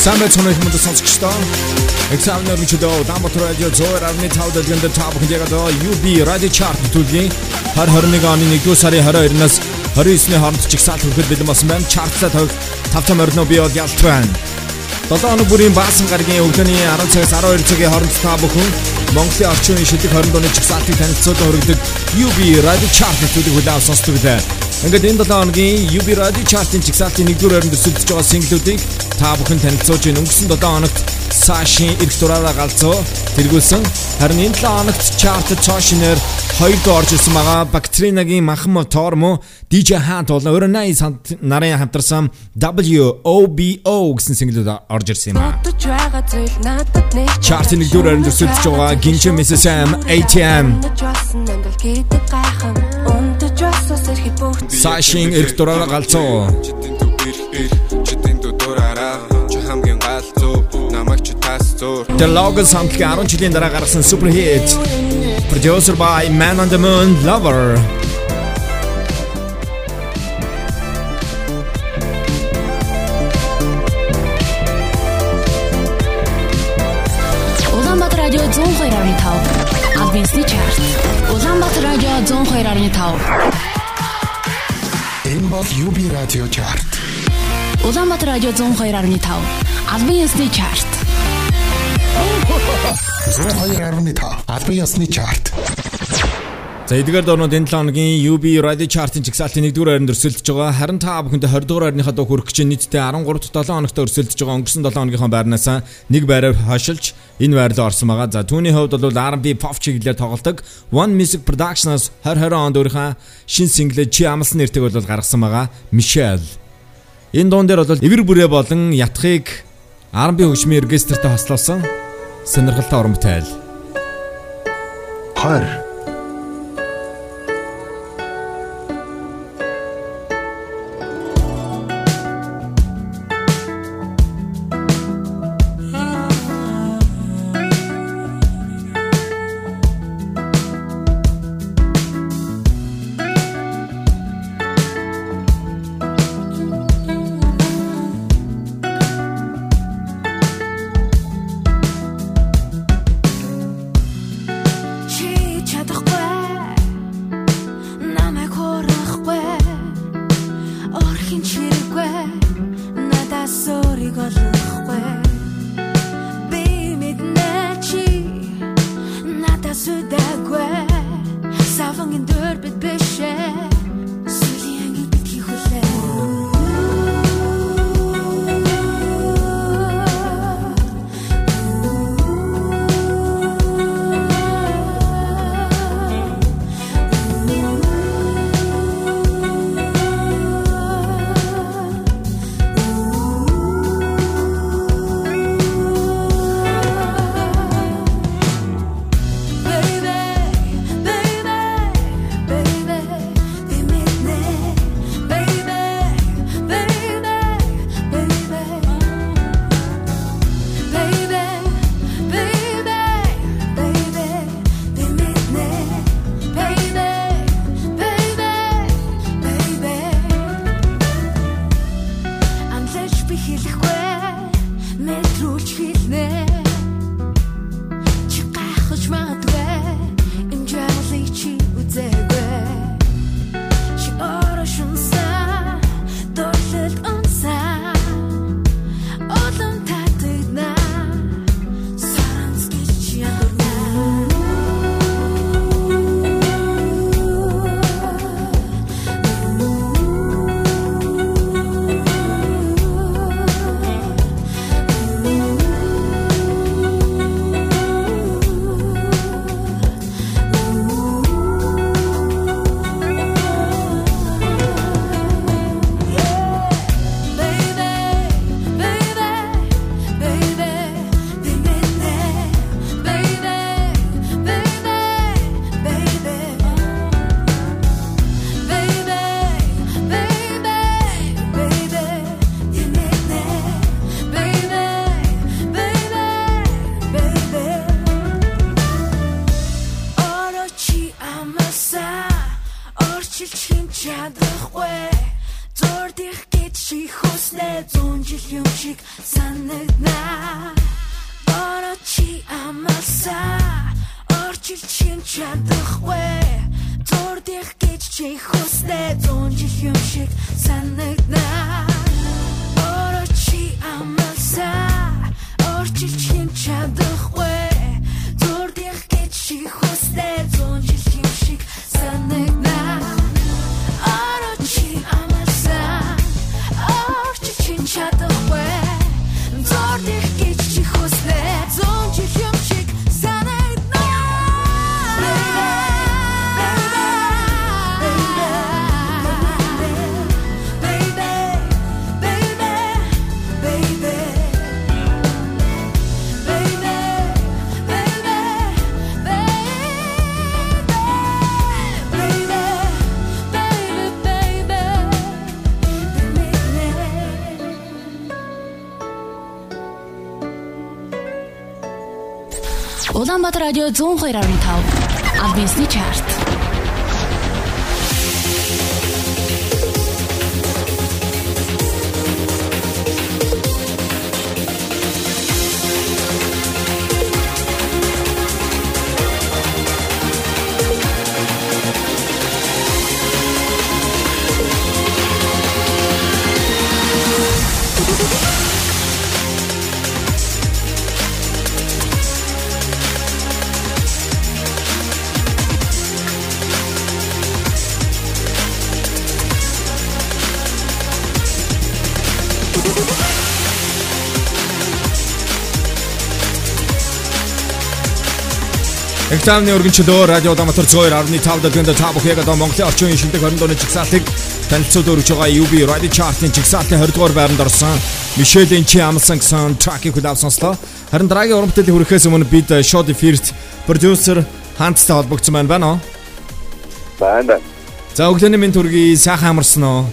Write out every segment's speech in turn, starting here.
Самбай цонох мод сонсогчдоо Examiner мчдөө Дамбатар радио зөөр арны тав дэлгэнд тав хүндэгээд UB радио чарт төлгийн 2021 оны 1-р сарын 22-наас 29-ний хооронд чигсаалт хөрөхөд бэлэн болсон байна. Чартсаа тавь тавтам орно би бол ялт байна. 7 хоног бүрийн баасан гарагийн өглөөний 10 цагаас 12 цагийн хооронд та бүхэн Монголын орчин үеийн шилдэг 20 дууны чигсаалтыг танилцуулан хүргэдэг UB радио чарт төлөв хүлээн сонсдог билээ. Ингээд энэ 7 хоногийн UB Radio Chart-ын чигсалтын 1-р байранд өрсөлдөж байгаа синглүүдийг та бүхэн танилцуулж байна. Өнгөрсөн 7 хоногт Сашин эрх дураараа галзуу тэргүүлсэн. Харин энэ 7 хоногт chart цаашинаар 2 дуу орж ирсэн байгаа. Бактринагийн махан мотор мó DJ Hunt болон өөрөө 80 нарын хамтарсан WOBO гэсэн single орж ирсэн юм аа. Chart-ын 1-р байранд өрсөлдөж байгаа Gincha Mrs. Sam ATM Сашин эрх дураараа галзуу. The Logos хамтлагийн 10 жилийн дараа гаргасан супер хит. Producer by Man on the Moon Lover. Улаанбаатар радио 102.5 Адвенсний чарт. Улаанбаатар радио 102.5 Энэ бол UB радио чарт. Улаанбаатар радио 102.5 Албан ёсны чарт. 102.5 албан ёсны чарт. За эдгээр дуунууд энэ 7 хоногийн UB Radio Chart-ын чигсалтын 1-р байранд өрсөлдөж байгаа. Харин та бүхэнд 20-р байрныхаа дуу хүрэх гэж нийтдээ 13-т 7 хоногт өрсөлдөж байгаа. Өнгөрсөн 7 хоногийнхоо байрнаас нэг байраар хашилж энэ байр руу орсон байгаа. За түүний хувьд бол R&B pop чиглэлээр тоглодог One Music Productions 2020 онд өөрийнхөө шин синглээ Чи амлсан нэртэйг бол гаргасан байгаа. Michelle. Энэ дуун дээр бол эвэр бүрээ болон ятхыг R&B хөгжмийн оркестртэй хослуулсан сонирхолтой уран бүтээл. 20 Улаанбаатар радио 102.5 Адвенсны чарт. Экзамны өргөнчлөө радио Улаанбаатар 102.5 дэлгэнд та бүхэн одоо Монголын орчин үеийн шилдэг 20 дууны жигсаалтыг танилцуулж өгч байгаа UB Radio Chart-ын жигсаалтын 20 дугаар байранд орсон Мишелийн чи амсан гэсэн тракийг хүлээв сонслоо. Харин дараагийн уран бүтээлийн хүрэхээс өмнө бид Show First продюсер Ханттай холбогдсон байна байна уу? Байна. За өглөөний минь төргий сайхан амарсан уу?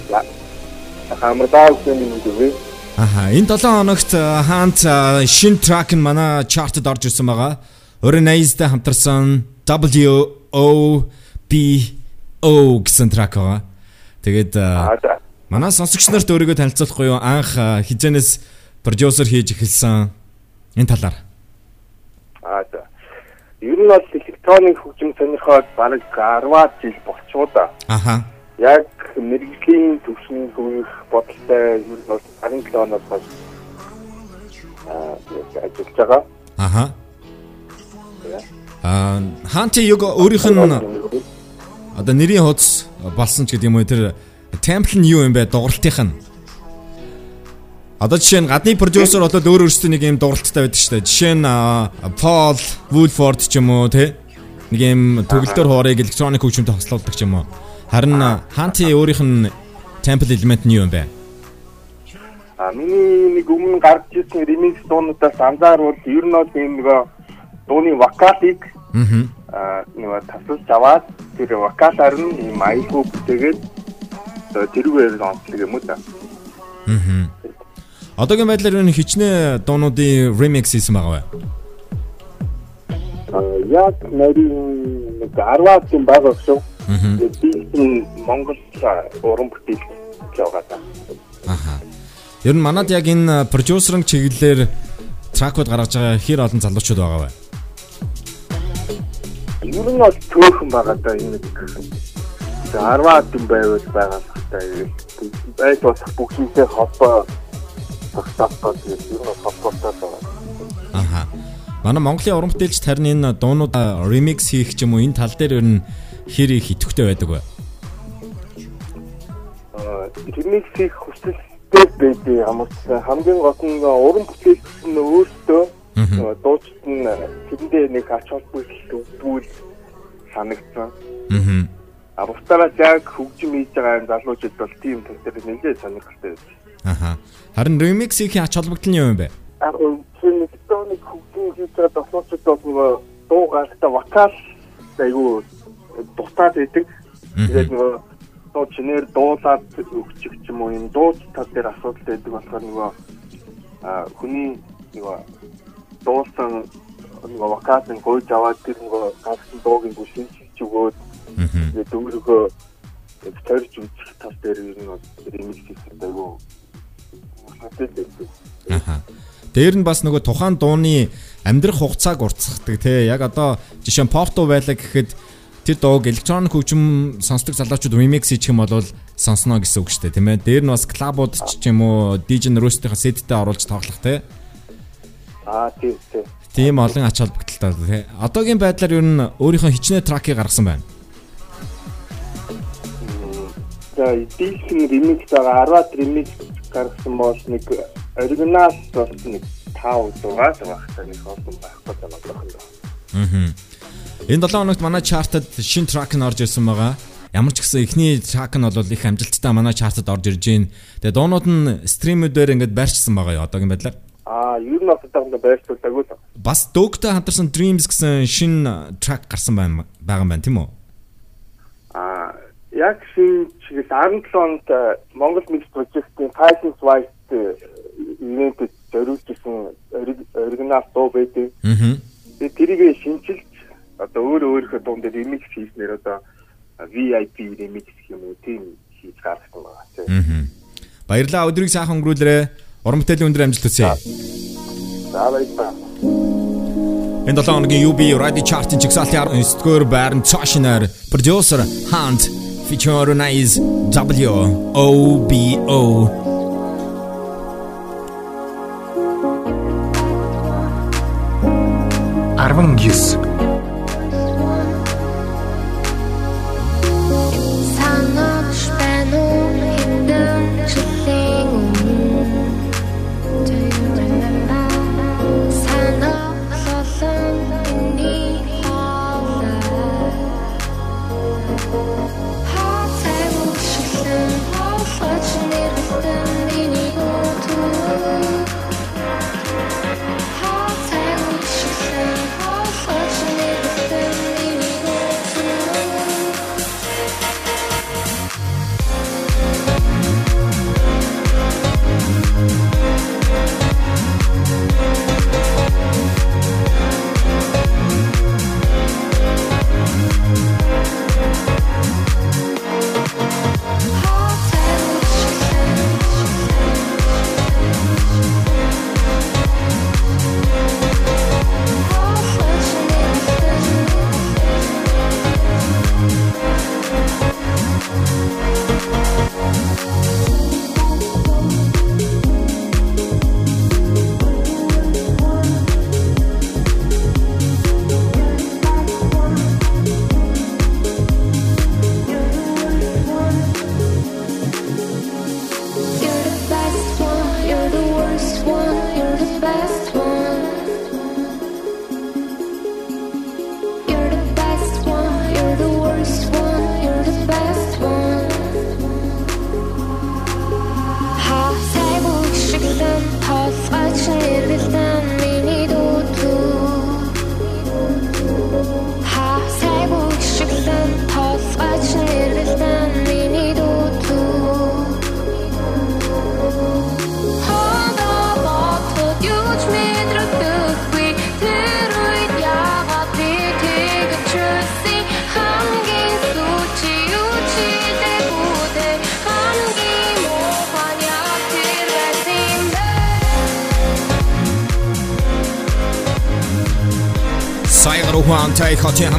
Хамрдаа үгүй юм дүү. Аха энэ 7 хоногт хаант шин трак нь манай чартад орж ирсэн байгаа. Өөрийн найзтай хамтарсан WOBO гэсэн трак байгаа. Тэгээд манай сонсогч нарт өөрийгөө танилцуулахгүй юу? Анх хизэнээс продюсер хийж эхэлсэн энэ талаар. Аа за. Ер нь бол электроник хөгжим сонирхоод бараг 10-аад жил болчихоо да. Аха. Яг мэрэгжлийн төвшин хөвөх бодолтой ер нь бол 17 оноос хойш ажиллаж байгаа. Аха. Аа хаанти юг өөрийнх нь одоо нэрийн хуудас болсон ч гэдэг юм уу тэр темпл нь юу юм бэ? Дугартынх нь. Одоо жишээ нь гадны продюсер болоод өөр өөрсдөө нэг юм дугарттай байдаг шүү дээ. Жишээ нь Paul Woolford ч юм уу те нэг юм төгөлдөр хоорыг электроник хөгжимтэй хослуулдаг ч юм уу. Харин хаанти өөрийнх нь temple element нь юу юм бэ? А миний нэг өмнө гарч ирсэн ремикс дуунуудаас анзаарвал ер нь бол ийм нөгөө дууны вокалыг Аа. нөгөө тасалж аваад тэр вокалаар нь ийм аюулгүй бүтээгээд тэрүүгээр онцлог юм уу да. Аа. Одоогийн байдлаар энэ хичнээн дуунуудын remix хийсэн байгаа бай. А яг нарийн нэг 10-аад юм байгаа шүү. Аа. Би Монгол уран бүтээл явгаа та. Аха. Ер нь манад яг энэ продюсерын чиглэлээр тракууд гаргаж байгаа хэр олон залуучууд байгаа бай. Ер нь бол төөхөн байгаа да энэ нэг 10-аад юм байвал байгаа л та. Байд бас бүгдийнхээ холбоо тогтоохоо тэгээд ер нь холбоотой байгаа. Аха. Манай Монголын уран бүтээлч харин энэ дуунууд remix хийх ч юм уу энэ тал дээр ер нь хэр их идэвхтэй байдаг вэ? Ремикс хийх хүсэлтэй байдیں۔ Хамт хамгийн гол нь уран бүтээлч нь өөртөө. Дуучид нь тэрэндээ нэг ач холбогдол өгдгүүл санагдсан. Аа. А бусдаараа яг хөгжим хийж байгаа залуучууд бол тийм дээр нэлээд сонирхолтой байдаг. Аха. Харин remix хийх ач холбогдол нь юу юм бэ? Яг энэ электроник хөгжим хийж байгаа залуучууд бол нөгөө дуу гаргахтаа вокал айгу дутаад байдаг. Тэгээд нөгөө дуу чинээр дуулаад өгчих юм уу юм дууч тал дээр асуудал байдаг болохоор нөгөө хүний нөгөө дуулсан нөгөө вокалын гойж аваад тэр нөгөө гарсан дуугийн бүшин чиж өгөөд тэгээд дөнгөргөө яг тойрч үзэх тал дээр ер нь бол ремикс хийсэн байдаг. Аха. Дээр нь бас нөгөө тухайн дууны амьдрах хугацааг уртсахдаг тий. Яг одоо жишээ нь дуу байлаа гэхэд тэр дууг электроник хөгжим сонсдог залуучууд remix хийчих юм бол сонсно гэсэн үг шүү дээ тийм ээ. Дээр нь бас клабууд ч юм уу DJ Roast-ийн сеттэй оруулж тоглох тий. Аа тий тий. Тийм олон ач холбогдолтой тий. Одоогийн байдлаар ер нь өөрийнхөө хичнээн тракийг гаргасан байна. За дийлхэн ремикс байгаа 10-аад ремикс гаргасан бол нэг оригинал бол нэг 5 дугаар багтаа нэг хоосон байхгүй байна одоохондоо. Аа. Энэ 7 хоногт манай чартад шин трак нь орж ирсэн байгаа. Ямар ч гэсэн эхний трак нь бол их амжилттай манай чартад орж ирж байна. Тэгээ дуунууд нь стримүүдээр ингээд байрчсан байгаа юу одоогийн байдлаар. Аа, ер нь одоохондоо байрцуулаагүй л. Бас Дөгтэй хамтарсан Dreams гэсэн шин трак гарсан байна байгаа юм байна тийм үү? Аа, яг шин чиглэл 17 онд Монгол Mix Project-ийн Fighting White ивэнтэд зориулжсэн оригинал дуу байдаг. Аа. Тэрийг шинжилж одоо өөр өөрийнхөө дуун дээр ремикс хийснээр одоо VIP ремикс гэх юм уу тийм хийж гаргасан байгаа тийм. Аа. Баярлалаа өдрийг сайхан өнгөрүүлээрэ. Уран бүтээлийн өндөр амжилт хүсье. За баярлалаа. Энэ 7 хоногийн UB Radio Chart-ын чигсалтын 19-р байранд цаашнаар продюсер Hunt featuring is W O B O Арван гис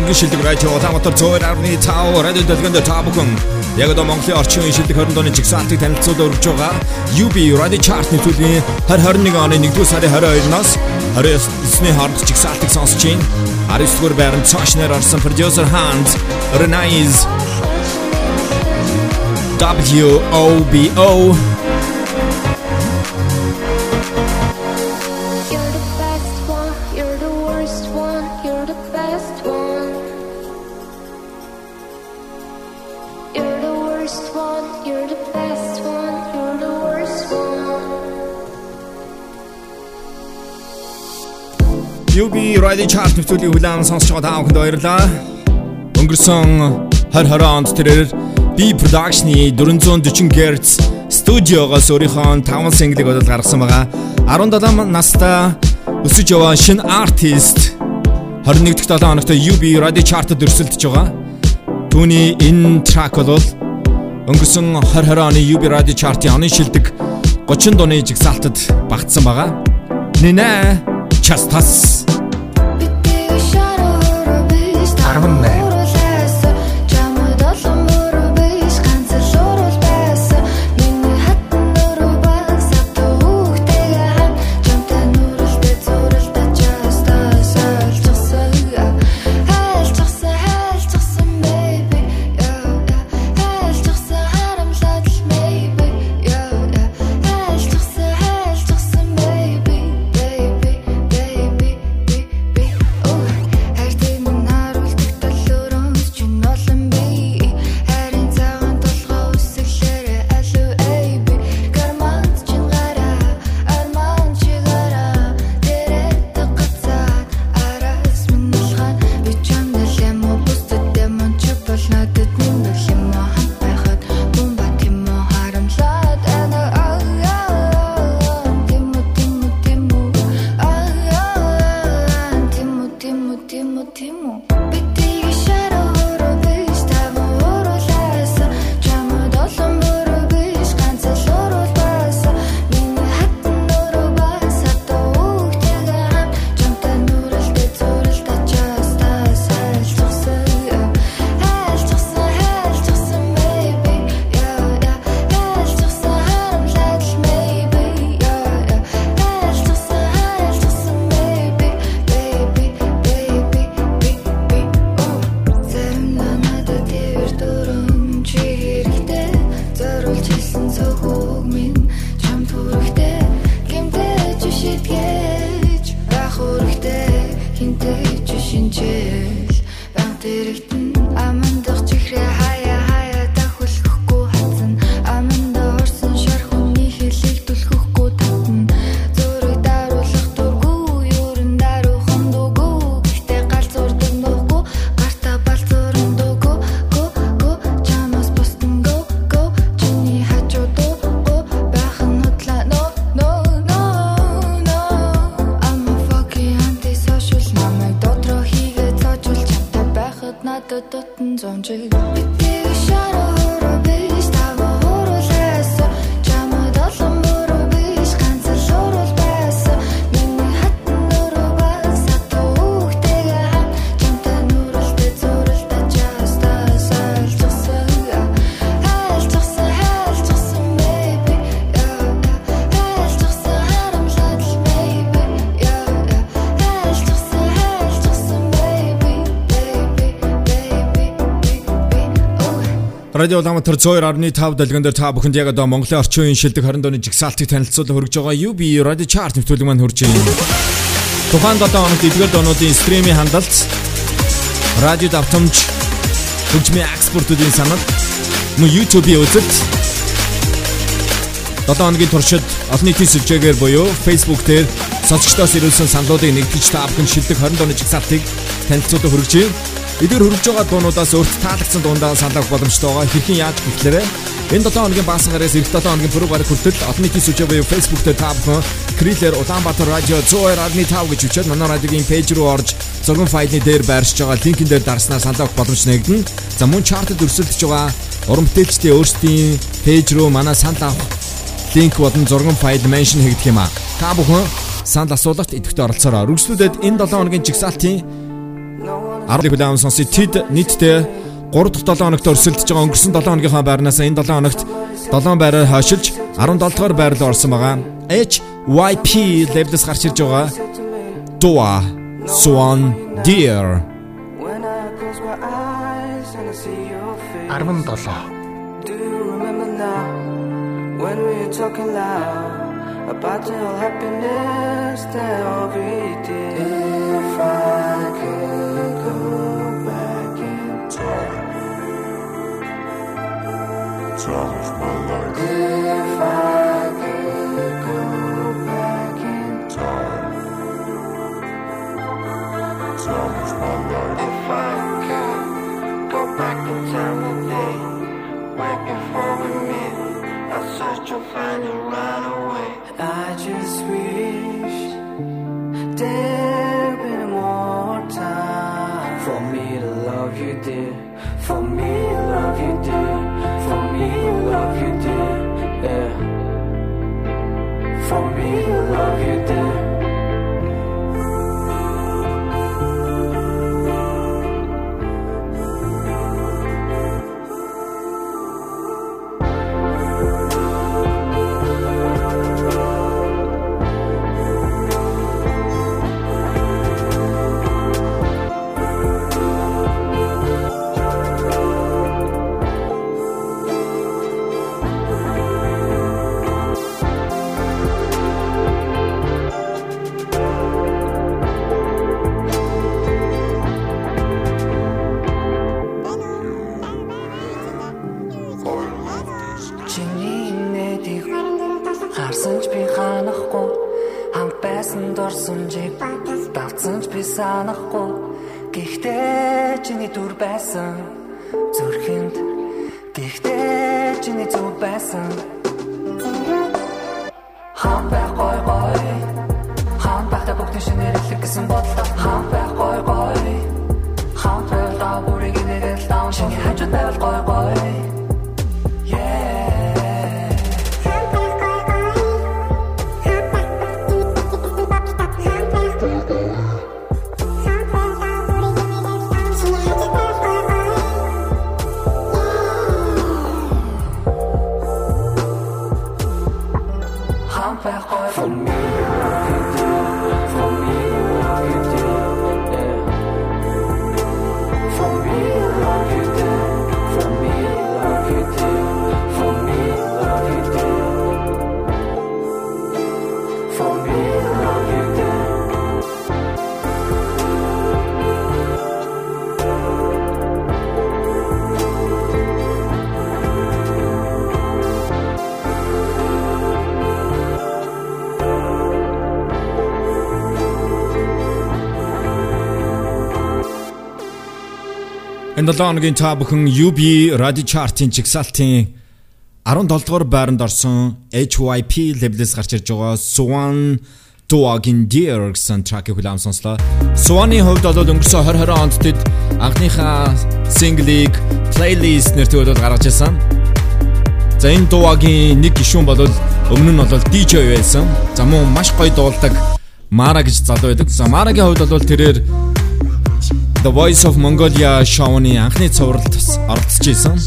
хамгийн шилдэг радио Улаанбаатар 102.5 радио дэлгэнд та бүхэн. Яг одоо Монголын орчин үеийн шилдэг 20 дооны жигсаалтыг танилцуулж өргөж байгаа UB Radio Chart-ны төлөвийн 2021 оны 1-р сарын 22-наас 29-ний хооронд жигсаалтыг сонсож байна. 19-р байранд цаашнаар орсон producer Hans Renais W Нэвтрүүлгийн хүлээн сонсож байгаа та бүхэнд баярлалаа. Өнгөрсөн 2020 онд тэрээр B Production-ы 440 Hz студиогоос өөрийнхөө 5 single-ыг бодол гаргасан байгаа. 17 настай өсөж яваа шинэ артист 21 дахь 7 хоногт UB Radio Chart-д өрсөлдөж байгаа. Түүний энэ track бол өнгөрсөн 2020 оны UB Radio Chart-ийн оны шилдэг 30 дууны жигсаалтад багтсан байгаа. Нинэ Частас 사람은 내 радио Улаанбаатар 102.5 дэлгэн дээр та бүхэнд яг одоо Монголын орчин үеийн шилдэг 20 дууны жигсаалтыг танилцуулах хүргэж байгаа UB Radio Chart нэвтрүүлэг маань хурж байна. Тухайн 7 хоногт эдгээр дуунуудын стримийн хандалт радио давтамж хөгжмийн экспортуудын санал мөн YouTube-ийн үзэлт 7 хоногийн туршид олон нийтийн сүлжээгээр буюу Facebook дээр сонсогчдоос ирүүлсэн саналуудыг нэгтгэж та бүхэн шилдэг 20 дууны жигсаалтыг танилцуулах хүргэж байна. Эдгээр хөрвж байгаа дуунуудаас өөрт таалагдсан дуундаа саналах боломжтой байгаа. Хэрхэн яаж гэхлээрэ энэ 7 хоногийн баасан гараас эх 7 хоногийн пүрэв гараг хүртэл олон нийтийн сүлжээ буюу Facebook дээр та бүхэн Крилэр Улаанбаатар радио 102.5 гэж үчээд манай радиогийн пэйж рүү орж зургийн файлны дээр байршиж байгаа линкэн дээр дарснаар саналах боломж нэгдэнэ. За мөн чартад өрсөлдөж байгаа уран бүтээлчдийн өөрсдийн пэйж рүү манай санал авах линк болон зургийн файл меншн хийгдэх юм а. Та бүхэн санал асуулгад идэвхтэй оролцоорой. Үргэлжлүүлээд энэ 7 хоногийн жигсаалтын 10 хүлээм сонсож тэд нийтдээ 3 дахь 7 хоногт өрсөлдөж байгаа өнгөрсөн 7 хоногийнхаа байрнаас энэ 7 хоногт 7 байраар хашилж 17 дугаар байр руу орсон байгаа. HYP левелс гарч ирж байгаа. Dua Swan Deer 17 When we were talking loud about the happiness that we did. If I could time of my life. If I could go back in time, time of my life. If I could go back in time me, right before we meet, I search to find it right away. Байсан дурсамжийг давцсан ч би санахгүй. Гэхдээ чиний дүр байсан. Зүрхэнд гэхдээ чиний зүв байсан. Хам байх гой гой. Хам байх та бүгд шинээр илэг гэсэн бодлоо хам байх гой гой. Хам байх та бүрийг нэгэл таун шинэ хажууд байвал гой гой Энэ 7 хоногийн та бүхэн UB Radio Chart-ын чигсалтын 17 дугаар байранд орсон HYP лейблээс гарч ирж байгаа Swan Dog-ин Deer гэсэн тракийг хүлээн сонслоо. Swan-ы хувьд бол өнгөрсөн 2020 онд тэд анхныхаа синглийг playlist нэртэй бол гаргаж ирсэн. За энэ Dog-ийн нэг гишүүн бол өмнө нь бол DJ байсан. За мөн маш гоё дуулдаг Мара гэж залуу байдаг. За Марагийн хувьд бол тэрээр The Voice of Mongolia шоуны анхны цувралд оролцож исэн.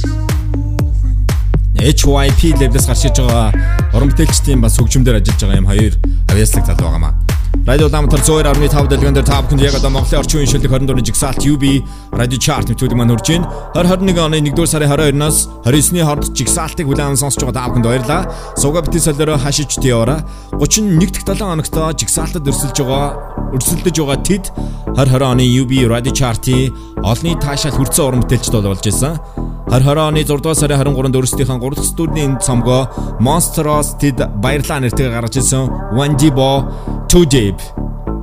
HYP левлээс гарч иж байгаа уран бүтээлчдийн бас хөгжмөөр ажиллаж байгаа юм хоёр авьяаслаг залуу байгаамаа. Радио Ламтар 102.5 дэлгэн дээр та бүхэнд яг одоо Монголын орчин үеийн шилдэг 24-ны жигсаалт UB радио чарт нэвтрүүлэг маань хурж байна. 2021 оны 1-р сарын 22-наас 29-ны хооронд жигсаалтыг хүлээн авсан сонсож байгаа та бүхэнд баярлалаа. Суга битэн солиороо хашиж дээраа 31-д 7 хоногт жигсаалтад өрсөлж байгаа өрсөлдөж байгаа тед 2020 оны UB радио чартын олны таашаал хүрсэн уран бүтээлчд болж байсан. 2020 оны 6-р сарын 23-нд өөрсдийнхөө 3-р студийн цомгоо Monster Roasted баярлаа нэртэйгээр гаргаж ирсэн Wanjibo 2J клип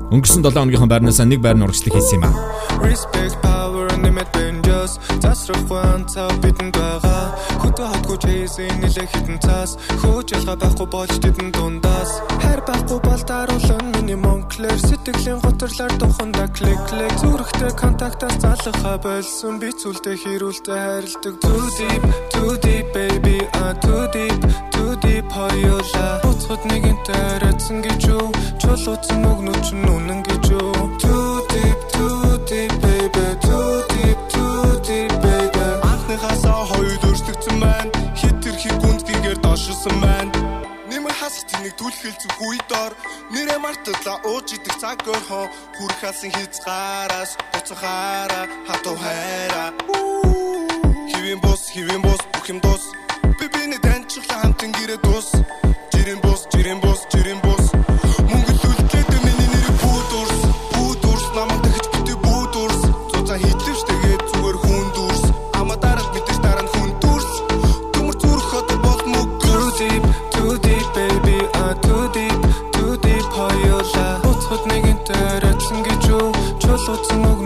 өнгөрсөн 7 өдрийнхөө байрнаас нэг байр нь урагшлаг хийсэн юм аа. Respect power нэмэт бенжос засрах хуанцаа бидэнд байгаа. Хөтө хатгүй чийсэн нэлэ хитэн цаас хөөж ялгаа байхгүй болж тэдэн дундаас. Хайр байхгүй бол даруулан миний монклэр сэтгэлийн готролоор туханда клик клик зүрхтэй контактаас залхаа болсон би зүйлдэ хэрүүлтэй хайрладаг. Too deep too deep baby. I too deep too deep for your love буцхад нэгэнтэй арайцсан гэж юу? Чулууцсан өгнөч нүнэн гэж юу? Too deep too deep baby too deep too deep baby анхныхаасаа хоёул өрсөлдсөн байна. Хит тэрхий гүндгийгээр дошсон байна. Нэмэр хасах тнийг түлхэл зүх үйдор нэрэ мартла ууж идэх цаг өрхөө хүрх алсан хязгаараас буцахаараа хатуу хайраа. Хивэн бос хивэн бос бүх юм дус би биний таньчлаа хамтан гэрээ дус жирэн бос жирэн бос жирэн бос мөнгө үлдлээд миний нэр бүүдурс бүүдурс намайг дахиж битүү бүүдурс цуцаа хийлвч тэгээд зүгээр хүн дүрс ама дараад мэдээж дараа нь хүн дүрс төмөр зүрх хот бол мөг too deep too deep baby ah too deep too deep хоёола буцхад нэгэнтэй арайцсан гэж юу чулууцсан өгнөч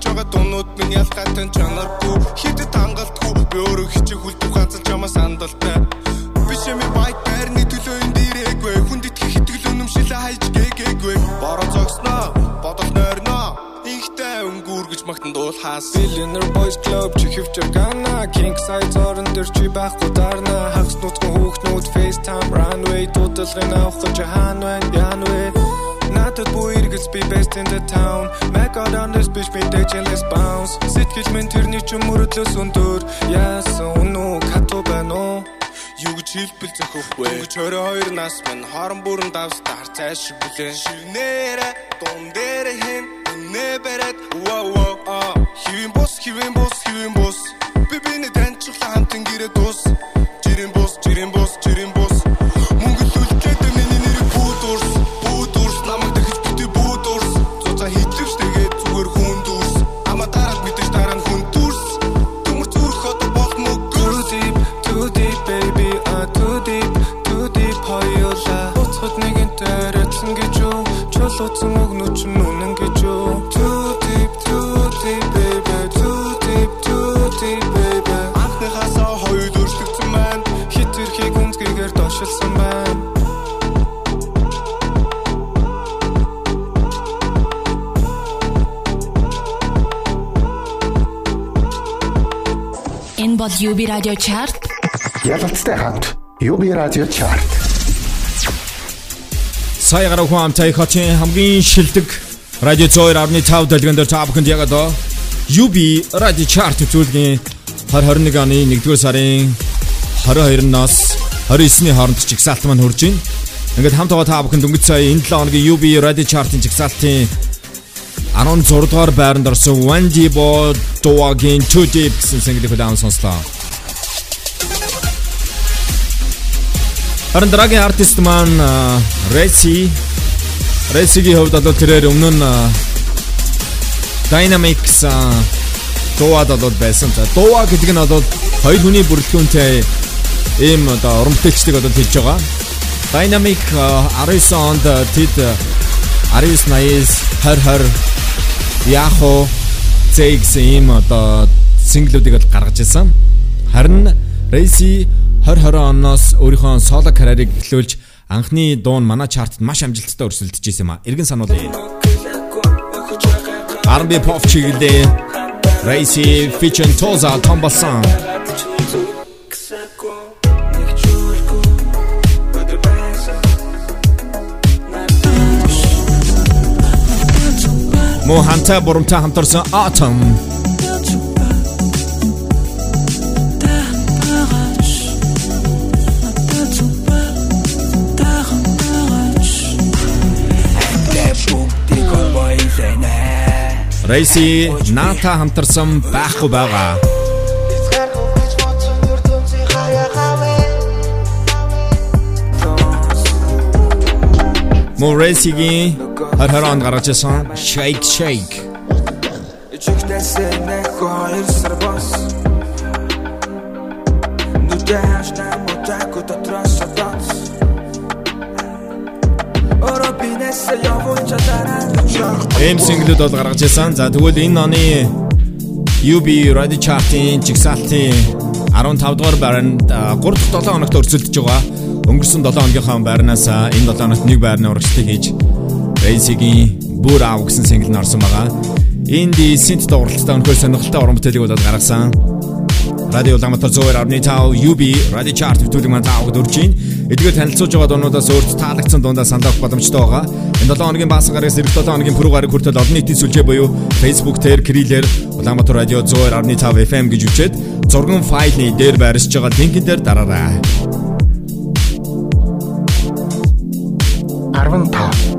хиж байгаа дуунууд минь ялгаатай чанаргүй. Хитэд хангалтгүй би өөрөө хичээх үлдэх ганцхан чамаас андалтай. Биш юм байт байрны төлөө энэ дээрээгүй хүнд итгэх итгэл үнэмшилээ хайж гээгээгүй бороо зогсноо бодол нойрноо Ихтэй өнгүүр гэж магтан дуулахаас Billionaire Boys Club чи хөвчөр гана King size орон дээр чи байхгүй дарна. Хагас нутгийн хүүхнүүд FaceTime runway дуудлагын авах гэж хаана байна яан вэ Надад бүх эргэлз би best in the town. Mac out on this bitch би let's bounce. Сэтгэл минь тэрний ч мөрөдлөөс өндөр Яасан үнүү кату байна уу? Юу гэж хэлбэл зөхөхгүй Гэж 22 нас минь. Хорон бүрэн давс дарцай шиг бүлээн Ширнээрэ дун дээр хэн? Нэ бэрет wow wow а. Хивэн бус хивэн бус хивэн бус. Би биний таньчлаа хамтан гэрээ дус UB Radio Chart. Ялалттай хамт UB радио чарт. Сая гараг хуамтай хотын хамгийн шилдэг радио 102.5 дэлгэнд та бүхэнд яг одоо UB радио чарт үзүүлгийн 2021 оны 1-р сарын 22-наас 29-ний хооронд чигсаалт маань хурж байна. Ингээд хамт байгаа та бүхэнд өнгөц сая энэ 7 хоногийн UB радио чартын чигсаалтын 16 дугаар байранд орсон Wendy Bo Dogging Too Deep гэсэн single-ийг удаан сонслоо. Харин дараагийн артист маань Resi Resi-гийн хувьд одоо тэрээр өмнө нь Dynamics дууад болоод байсан. За дууа гэдэг нь бол хоёр хүний бүрэлдэхүүнтэй ийм одоо уран бүтээлчдэг одоо хэлж байгаа. Dynamic 19 онд тэд 19 80 20 Яхо Зэгс ийм одоо синглүүдийг л гаргаж ирсэн. Харин Resi 2020 оноос өөрийнхөө соло карьерийг эхлүүлж анхны дуу нь манай чартад маш амжилттай өрсөлдөж ирсэн юм а. Иргэн сануулъя. R&B pop чиглэлээ Resi featuring Toza Tombasan Мо ханта бурамтай хамтарсан Autumn Рейси Ната хамтарсан байхгүй байгаа. Моресигийн 2020 онд гаргаж ирсэн. Shake Shake. Ичгтэсээ нэг хоёр сар бос Нүдэш нам утаку дотроос сатац Оропинес явж чадараа Эм синглүүд бол гаргаж ирсэн. За тэгвэл энэ оны UB Radio Chart-ийн жигсаалтын 15 дугаар байранд 3 дахь 7 хоногт өрсөлдөж байгаа. Өнгөрсөн 7 хоногийнхаа байрнаас энэ 7 хоногт нэг байрны урагшлыг хийж Basic-ийн бүр аав гэсэн сингл нь орсон байгаа. Инди синт дууралттай өнөхөр сонирхолтой уран бүтээлийг болоод гаргасан. Радио Ламатар 102.5 UB Radio Chart хөтөлбөр маань таавд өрж байна. Эдгээр танилцуулж байгаа дуунуудаас өөрт таалагдсан дундаа санал авах боломжтой байгаа. Энэ 7 хоногийн баасан гарагаас эх 7 хоногийн пүрэв гараг хүртэл олон нийтийн сүлжээ буюу Facebook дээр Крилэр Улаанбаатар радио 102.5 FM гэж үчээд зурган файлны дээр байршиж байгаа линкэн дээр дараарай. Arvin Powell.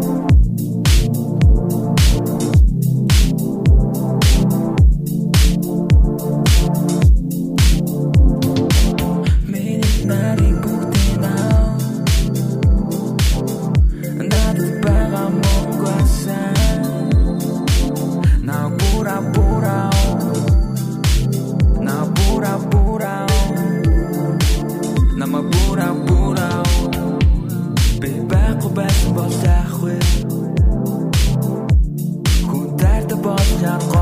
15 Now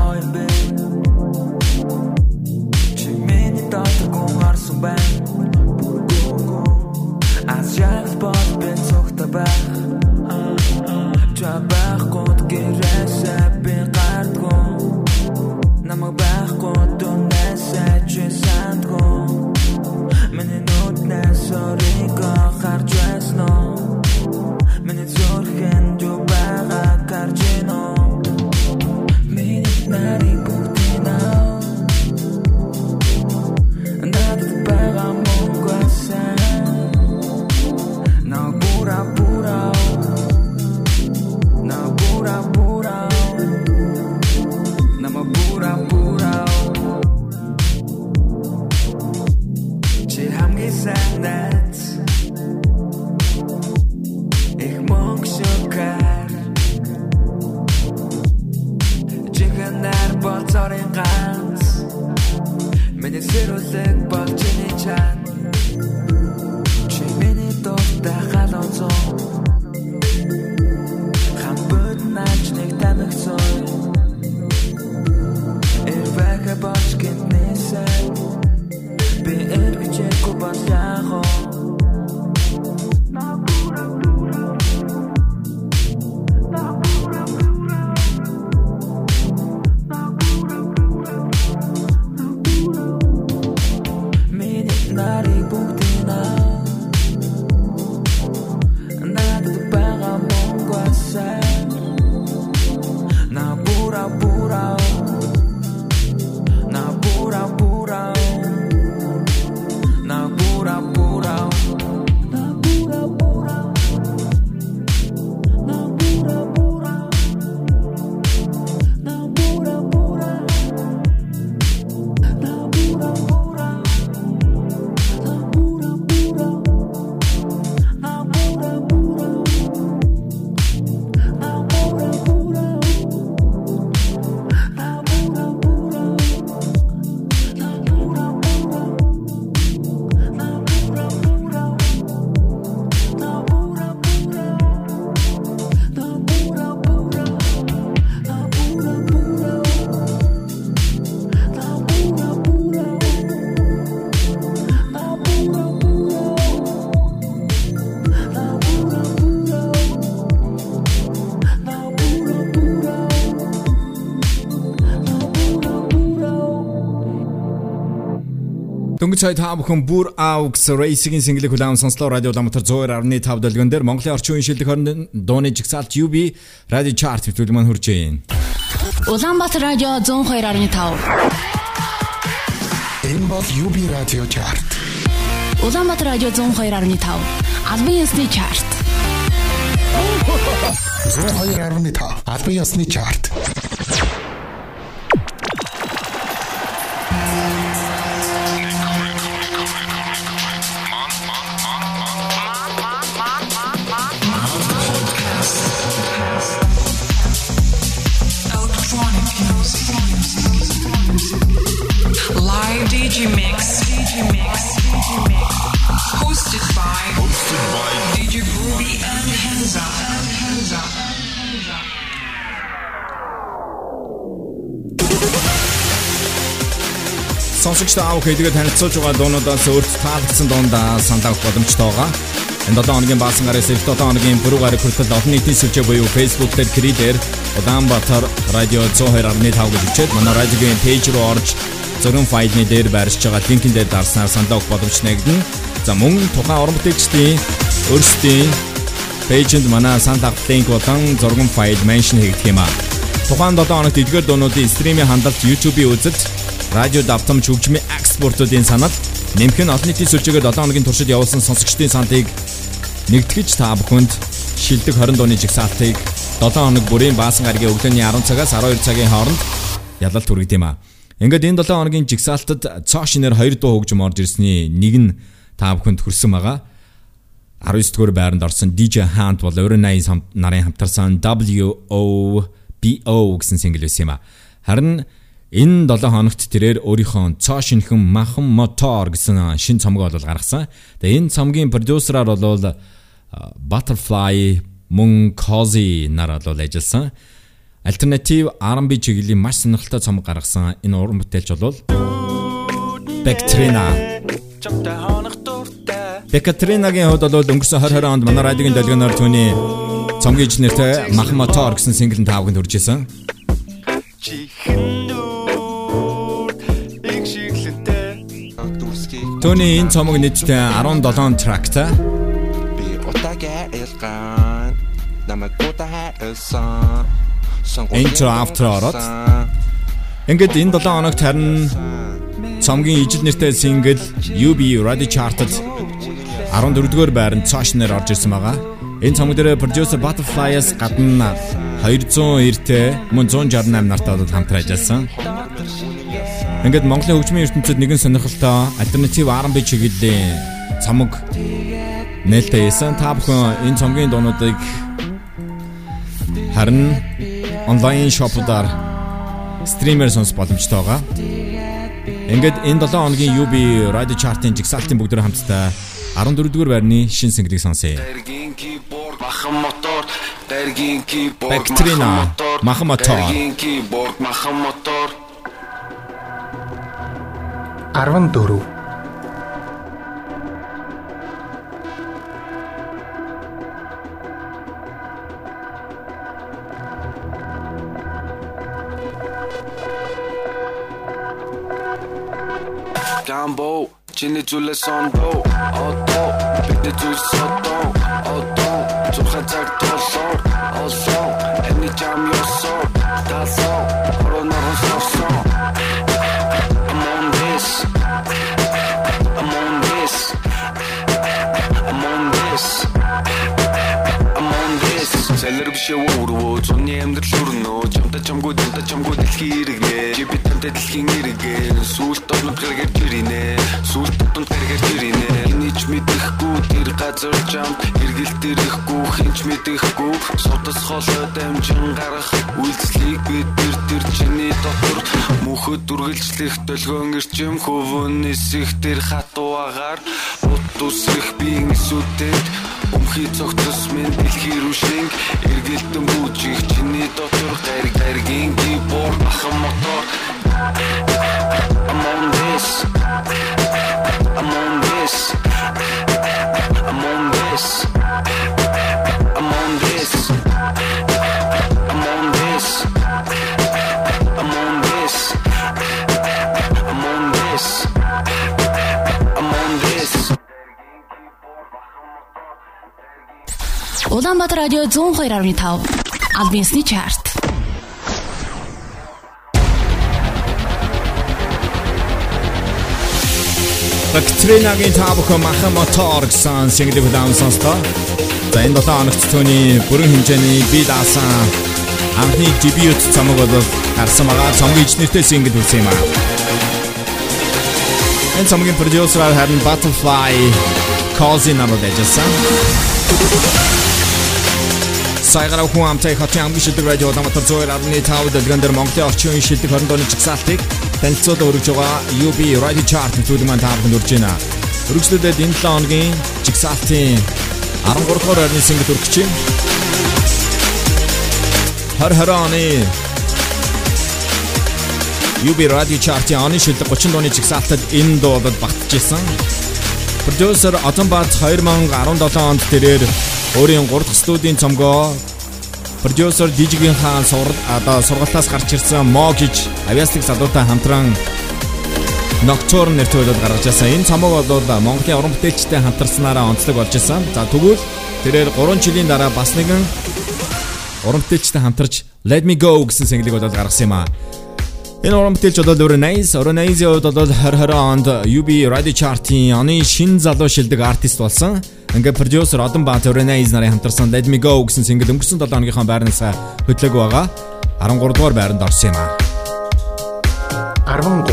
Дөнгөж цай та бүхэн бүр Aux Racing-ийн single хүлээн сонслоо радио Улаанбаатар 102.5 дэлгэн дээр Монголын орчин үеийн шилдэг хорин дууны жигсаалт UB радио чарт хэвтүүлэг маань хүрч байна. Улаанбаатар радио 102.5. Энэ бол UB радио чарт. Улаанбаатар радио 102.5. Албан ёсны чарт. 102.5 албан ёсны чарт. Hosted by. Hosted by DJ Groovy and Henza. And Henza. Сонсогч та бүхэн тэгээд танилцуулж байгаа дуунуудаас өөрт таалагдсан дуундаа сандаах боломжтой байгаа. Энэ 7 хоногийн баасан гараас их 7 хоногийн пүрэв гараг хүртэл олон нийтийн сүлжээ буюу Facebook дээр кридер Улаанбаатар радио 102.5 гэж үчээд манай радиогийн пэйж руу орж зургийн файлны дээр байршиж байгаа линкэн дээр дарснаар сандаах боломж нэгдэн. За мөн тухайн уран бүтээлчдийн өөрсдийн пэйжэнд манай сандаах линк болон зургийн файл меншн хийгдэх юм аа. Тухайн 7 хоногт эдгээр дуунуудын стримийн хандлт YouTube-ийн үзэлт радио давтамж хөгжмийн экспортуудын санал нэмэх нь олон нийтийн сүлжээгээр 7 хоногийн туршид явуулсан сонсогчдын сандыг нэгтгэж та бүхэнд шилдэг 20 дууны жигсаалтыг 7 хоног бүрийн баасан гарагийн өглөөний 10 цагаас 12 цагийн хооронд ялалт хүргэдэг юм а. Ингээд энэ 7 хоногийн жигсаалтад цоо шинээр 2 дуу хөгжим орж ирсний нэг нь та бүхэнд хүрсэн байгаа. 19 дугаар байранд орсон DJ Hunt бол Өрön 80 нарын хамтарсан WOBO гэсэн single байсан юм а. Харин Энэ 7 хоногт тэрээр өөрийнхөө цоо шинхэн махан мотор гэсэн шин цомгоо бол гаргасан. Тэгээ энэ цомгийн продюсераар бол Butterfly мөн Cozy нар бол ажилласан. Альтернатив R&B чиглэлийн маш сонирхолтой цомог гаргасан энэ уран бүтээлч бол Bactrina. Bactrina-гийн хувьд бол өнгөрсөн 2020 онд манай радиогийн долгионоор түүний цомгийн нэртэй махан мотор гэсэн single-ын таавганд хүрж исэн. Төний энэ цомог нийтдээ 17 трактай. Би утагаа элган намайг утаа хэлсэн. Intro after ороод. Ингээд энэ 7 хоногт харин цомгийн ижил нэртэй single UB Radio Chart-д 14-р байранд цаашнаар орж ирсэн байгаа. Энэ цомог дээр producer Butterfly-аас гадна 200 эртээ мөн 168 нартай хамтран ажилласан. Ингээд Монголын хөгжмийн ертөнцид нэгэн сонирхолтой альтернатив R&B чиглэлийн цомог нээлттэй ясан. Та бүхэн энэ цомгийн дуунуудыг харин онлайн шопудаар стример сонс боломжтой байгаа. Ингээд энэ 7 хоногийн UB Radio Chart-ын жигсаалтын бүгд хамтдаа 14-р байрны шин single-ийг сонсъё. Махан мотор, дэргийн киборд, Bactrina, махан мотор. дэргийн киборд, махан мотор. 14 Gambo, чиний зүйлээ сондоо. Одоо бидний зүйл содоо. Одоо цухан цаг толсоор. Олсоо, any jam ёсоо. Тасоо, коронавирус сорсоо. Сэлэр бишээ өрвөө зуны амьдрал өрнөө чамта чамгүй дэнта чамгүй дэлхий иргэнэ чи би тантай дэлхийн иргэн сүлт дотнод гэргэр жиринэ сүлт дотнод гэргэр жиринэ хинич мэдэхгүй тэр газар чамд эргэлт ирэхгүй. Хинч мэдэхгүй содос холой дамжин гарах үйлслийг бид тэр тэр чиний дотор. Мөхөд үргэлжлэх долгион ирчим хөвөн нисэх тэр хатуугаар. Ут үсрэх биеийн сүтэд Өмхий цогцос минь дэлхий рүү шинг эргэлтэн бүжих чиний дотор. Гариг гаригийн киборд ахан мотор. I'm on this. I'm on this. I'm on this Улаанбаатар радио 102.5 Альбинсны чарт. Бактринагийн таабах махан мотор гэсэн single хүлээн сонслоо. За энэ 7 хоногт түүний бүрэн хэмжээний би даасан анхны дебют цамаг бол гарсан байгаа. Цамгийн ичнэртэй single үлсэн юм аа. Энэ цамгийн продюсер харин Butterfly Cause намайг дэжсэн. Сайгараа хүн амтай хотын амгийн шилдэг радио зөөр арны тав дэлгэндэр Монголын орчин үеийн шилдэг 20 оны чигсаалтыг танилцуулж өргөж байгаа UB Radio Chart төлөв маань таард үрж байна. Өргөжлөдөд энэ 7 хоногийн чигсаалтын 13 дугаар орны single өргөж чинь. Хар харааны UB Radio Chart-ийн оны шилдэг 30 дууны чигсаалтад энэ дуудад багтжсэн. Продюсер Атамбат 2017 онд тэрээр өөрийн 3 дахь студийн цомгоо продюсер Дижигийн хаан сурал одоо сургалтаас гарч ирсэн Мо гэж авиастик залуутай хамтран Nocturne нэртэй болоод гаргаж ирсэн. Энэ цомог бол Монголын уран бүтээлчтэй хамтарснараа онцлог болж ирсэн. За тэгвэл тэрээр 3 жилийн дараа бас нэгэн уран бүтээлчтэй хамтарч Let Me Go гэсэн single-ийг болоод гаргасан юм аа. Энэ уран бүтээлч бол Oranize, Oranize-ийн хувьд бол 2020 онд UB Radio Chart-ийн оны шин залуу шилдэг артист болсон. Ингээ продюсер Одон Баат Oranize нарын хамтарсан Let Me Go гэсэн single өнгөрсөн 7 хоногийнхаа байрнаас хөтлөг байгаа. 13 дугаар байранд орсон юм аа. 13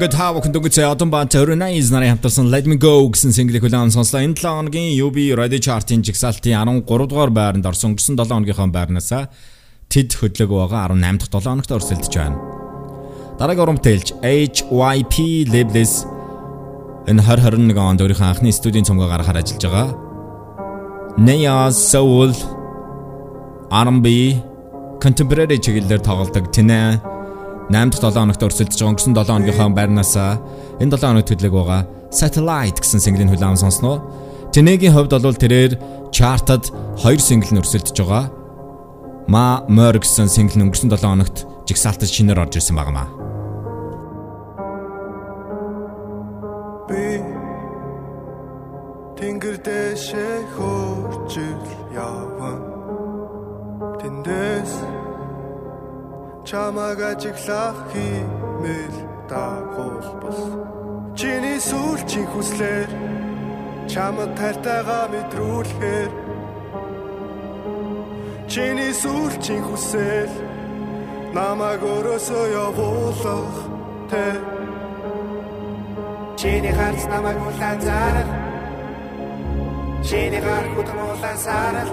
Ингээд хаа бүхэн дөнгөж одон баан 29 нарын хамтарсан Let Me Go гэсэн single-ийг хүлээн сонслоо. Энэ 7 хоногийн UB Radio Chart-ын жигсаалтын 13 дугаар байранд орсон өнгөрсөн 7 хоногийнхоо байрнаас тэд хөдлөг байгаа 18 дахь 7 хоногт өрсөлдөж байна. Дараагийн урамтэлж HYP Labels энэ 2021 онд өөрийнхөө анхны студийн цомгоо гаргахаар ажиллаж байгаа. Naya Soul R&B contemporary чиглэлээр тоглодог Тинэ 8 дахь 7 хоногт өрсөлдөж байгаа өнгөрсөн 7 хоногийнхоо байрнаас энэ 7 хоногт хөдлөг байгаа Satellite гэсэн single-ийн хүлээм сонсноо. Тинэгийн хувьд бол тэрээр чартад 2 single нь өрсөлдөж байгаа. Ma Mer гэсэн single нь өнгөрсөн 7 хоногт жигсаалтад шинээр орж ирсэн байнамаа. Би Тэнгэр дэшээ чамаг ажиглах химэл дагуулбал Чиний сүүлчийн хүслээр чамд тартайгаа мэдрүүлэхээр. Чиний сүүлчийн хүсэл намайг өрөөсөө явуулах тэ Чиний харц намайг улаан зарах Чиний гар улаан сарал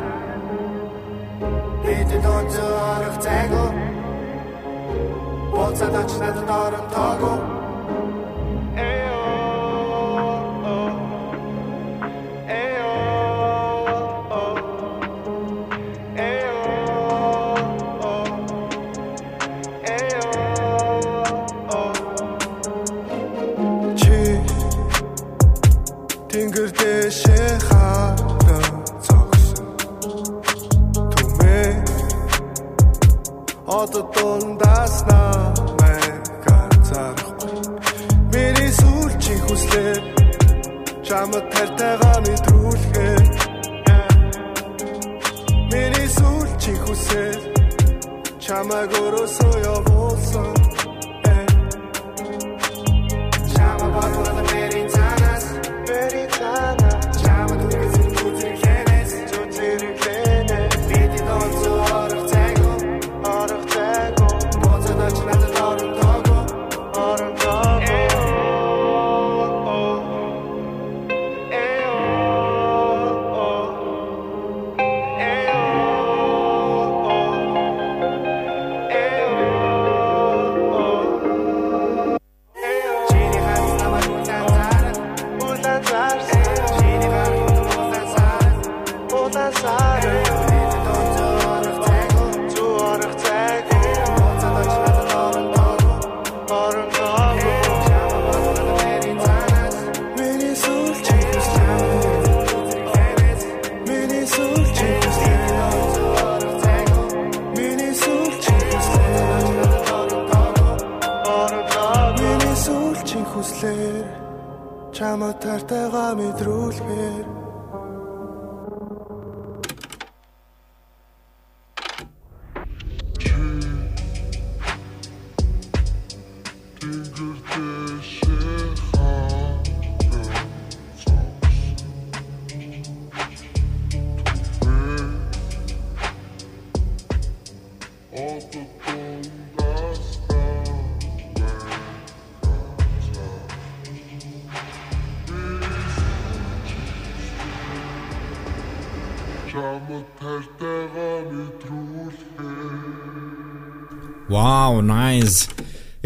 Бид дон зорох цайго Боцад ач надад орон тоого Чи Тэнгэр дэшээ хата цогсон. Түмээ Одоо дундаас намайг Чамд тартайгаа мэдрүүлэхээр Миний сүүлчийн хүсэл Чамайг өрөөсөө явуулсан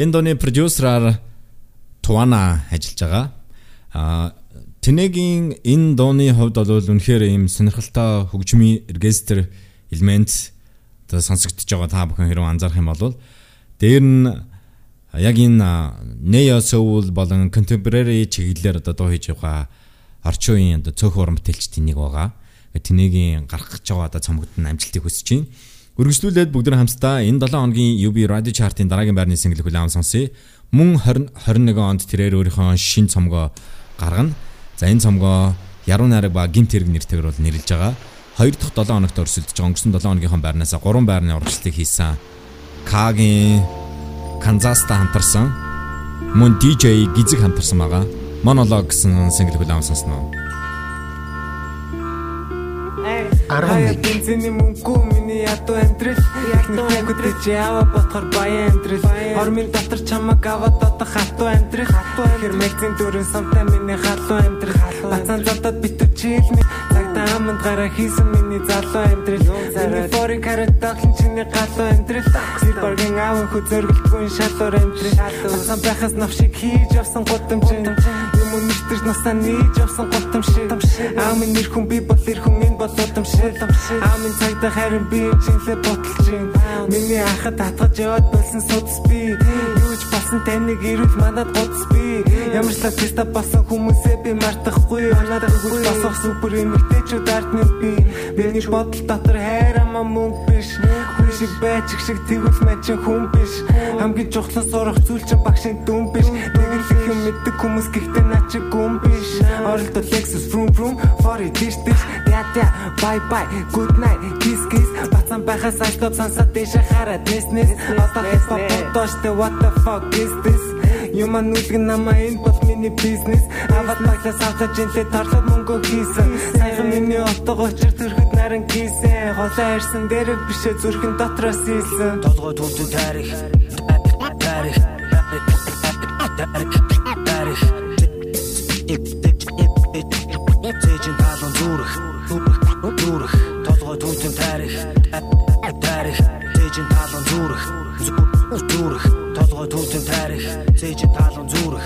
Энэ дууны продюсераар Туана ажиллаж байгаа. Аа Тэнэгийн энэ дууны хувьд бол үнэхээр ийм сонирхолтой хөгжмийн оркестр элемент одоо сонсогдож байгаа та бүхэн хэрэг анзаарах юм бол дээр нь яг энэ neo soul болон contemporary чиглэлээр одоо дуу хийж байгаа орчин үеийн одоо цөөх уран бүтээлчдийн нэг байгаа. Тэнэгийн гарах гэж байгаа одоо цомогдсон амжилтыг хүсэж байна. Үргэлжлүүлээд бүгд хамтдаа энэ 7 хоногийн UB Radio Chart-ын дараагийн байрны single хүлээм сонсъё. Мөн 2021 онд тэрээр өөрийнхөө шин цомгоо гаргана. За энэ цомгоо Яруу найраг ба гимт хэрэг нэртэйгээр бол нэрлэж байгаа. 2 дахь 7 хоногт өрсөлдөж байгаа өнгөрсөн 7 хоногийнхоо байрнаас 3 байрны урагшлыг хийсэн. Кагийн Канзаста хамтарсан. Мөн DJ Гизэг хамтарсан байгаа. Монолог гэсэн single хүлээм сонсноо. Хаяа бензиний мөнгө миний ядуу амьдрал. Ядуу амьдрал. яава ботхор баян амьдрал. Хормын дотор чамаг аваад одоо хатуу амьдрал. Хэр мэгзин дөрөн самтай миний халуу амьдрал. Бацаан задад битүү чийлми цагтаа аманд гараа хийсэн миний залуу амьдрал. Миний форин карат таглан чиний галуу амьдрал. Силбаргийн аав хөө зөргөлтгүй шалуур амьдрал. Бацаан байхаас навшиг хийж явсан гудамж юм өнөртөж насаа нээж явсан гутам шиг. Аамын нэр хүн би бол эр хүн энэ бол удам шиг. Аамын цагдаа харин би чинлээ ботолж юм миний ахад татгаж яваад болсон судас би. Юу ч басан таныг ирүүл манад гудас би. Ямар ч лаписта басан хүмүүсээ би мартахгүй надад хөл босох супер эмэгтэйчүүд ардны би. Миний бодол дотор хайрамаа мөнгө биш хүн шиг байж их шиг тэгвэл мачин хүн биш. Хамгийн чухлан сурах зүйл чинь багшийн дүн биш. Нэг л их юм мэддэг хүмүүс гэхдээ наа чи гүн биш. Оролдол Lexus vroom vroom for it this this yeah yeah bye bye good night kiss kiss. Бацан байхаас айстop сансаа дэше хараад нэс нэс одоо хип хоп бодооштэй what the fuck is this Юман нүлгэн намаа энэ бол миний бизнес. Аваад маглаас авчаж инлээ торлоод мөнгө хийсэн. Саяхан миний отог очир төрөхөд наран гийсэн Холоо ирсэн дээр бишээ зүрхэн дотроос ийсэн Толгой түүтэн тарих. Тарих. Тарих. Зэжин талон зүрх. Зүрх. Толгой түүтэн тарих. Тарих. Зэжин талон зүрх. Зүрх. Толгой түүтэн тарих Зэжин талон зүрх.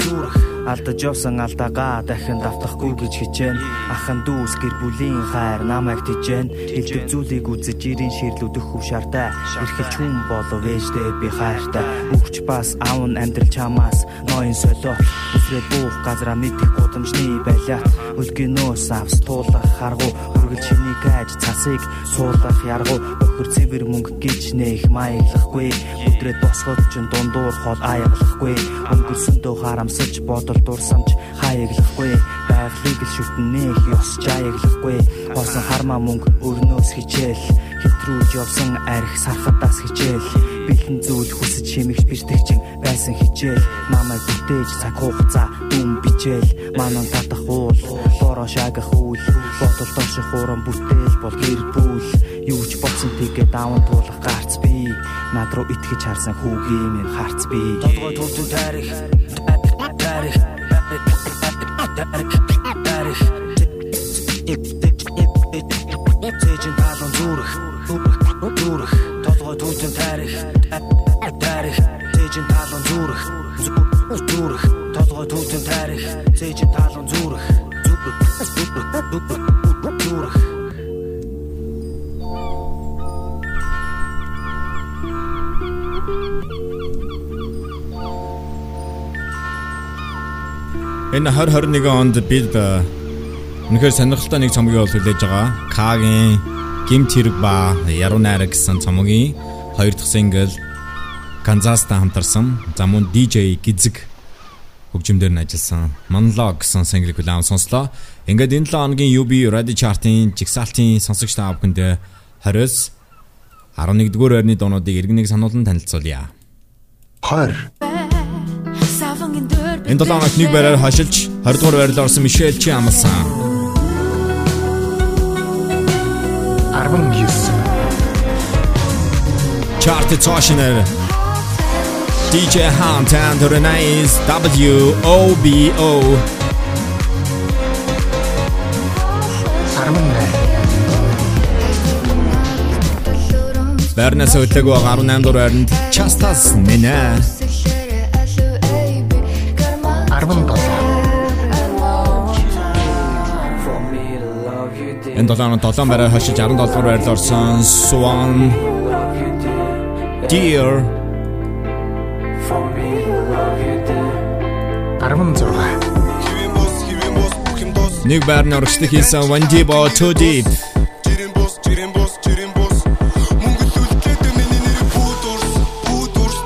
Зүрх. Алдаж явсан алдаагаа дахин давтахгүй гэж хичээн. Ахан дүүс гэр бүлийн хайр намайг тижэн Хэлдэг зүйлийг үзэж ирийн ширлүүдэх хөв шартай Эрхэлж хүн болов ээждээ би хайртай. Үхч бас аавн амьдрал чамаас ноён солио. Үсрээд буух газраа мэдих гудамжны байлаа. Үлгэнөөс авс туулах харгу Хүргэл чиний гаж цасыг суулгах яргу. Өхөр цэвэр мөнгө гэж нэх маяглахгүй Өдрөд босгод ч дундуур хол аяглахгүй. Өнгөрсөндөө харамсаж бодол дурсамж хаяглахгүй Байгалыг л шүтэн нэх ёс жаяглахгүй Хосон хармаа мөнгө өрнөөс хичээл Хэтрүүлж явсан арх сархадаас хичээл Бэлэн зүйл хүсэж шимэгч бэртэгчин байсан хичээл Намайг бүтээж цаг хугацаа дүн бичээл Манан татах уул Бороо шагах үйл Бодол доших уран бүтээл бол гэр бүл Юу ч болсон тэгээ даван туулах гарц би Над руу итгэж харсан хүүгийн минь харц би Толгой төвтөн тарих Тарих Тарих Зэжин тарих. Тарих. Зэжин талон зүрх. Зүрх. Толгой төвтөн тарих. Зэжин талон зүрх. Зүрх. Энэ 2021 онд бид э, үнэхээр сонирхолтой нэг цомгийг бол хүлээж байгаа. Кагийн Гимт хэрэг ба Яруу найраг гэсэн цомгийн хоёр дахь сингл Канзастай хамтарсан. За мөн DJ Гизэг хөгжимдөр нь ажилласан Monlog гэсэн single хүлээн сонслоо. Ингээд энэ 7 хоногийн UB Radio Chart-ын жигсаалтын сонсогч та бүхэнд 20-с 11-р байрны дуунуудыг иргэнэг сануулan танилцуулъя. 20 Энэ 7 хоногт нэг байраар хашилж 20 дугаар байрлал орсон Мишель Чи амлсан. 19 Chart цаашнаар DJ Hunt and Renai's WOBO 18 Барнас өдлөг 18 дугаар байранд Chastas Nena 17 Энэ 7 хоног 7 байраар хашиж 17 дугаар байрлал орсон Swan Dear 16 нэг байрны урагшлаг хийсэн One Deep or Too Deep Жирэн бус, жирэн бус, жирэн бус. Мөнгө төлөд миний нэр урс, бүүд урс.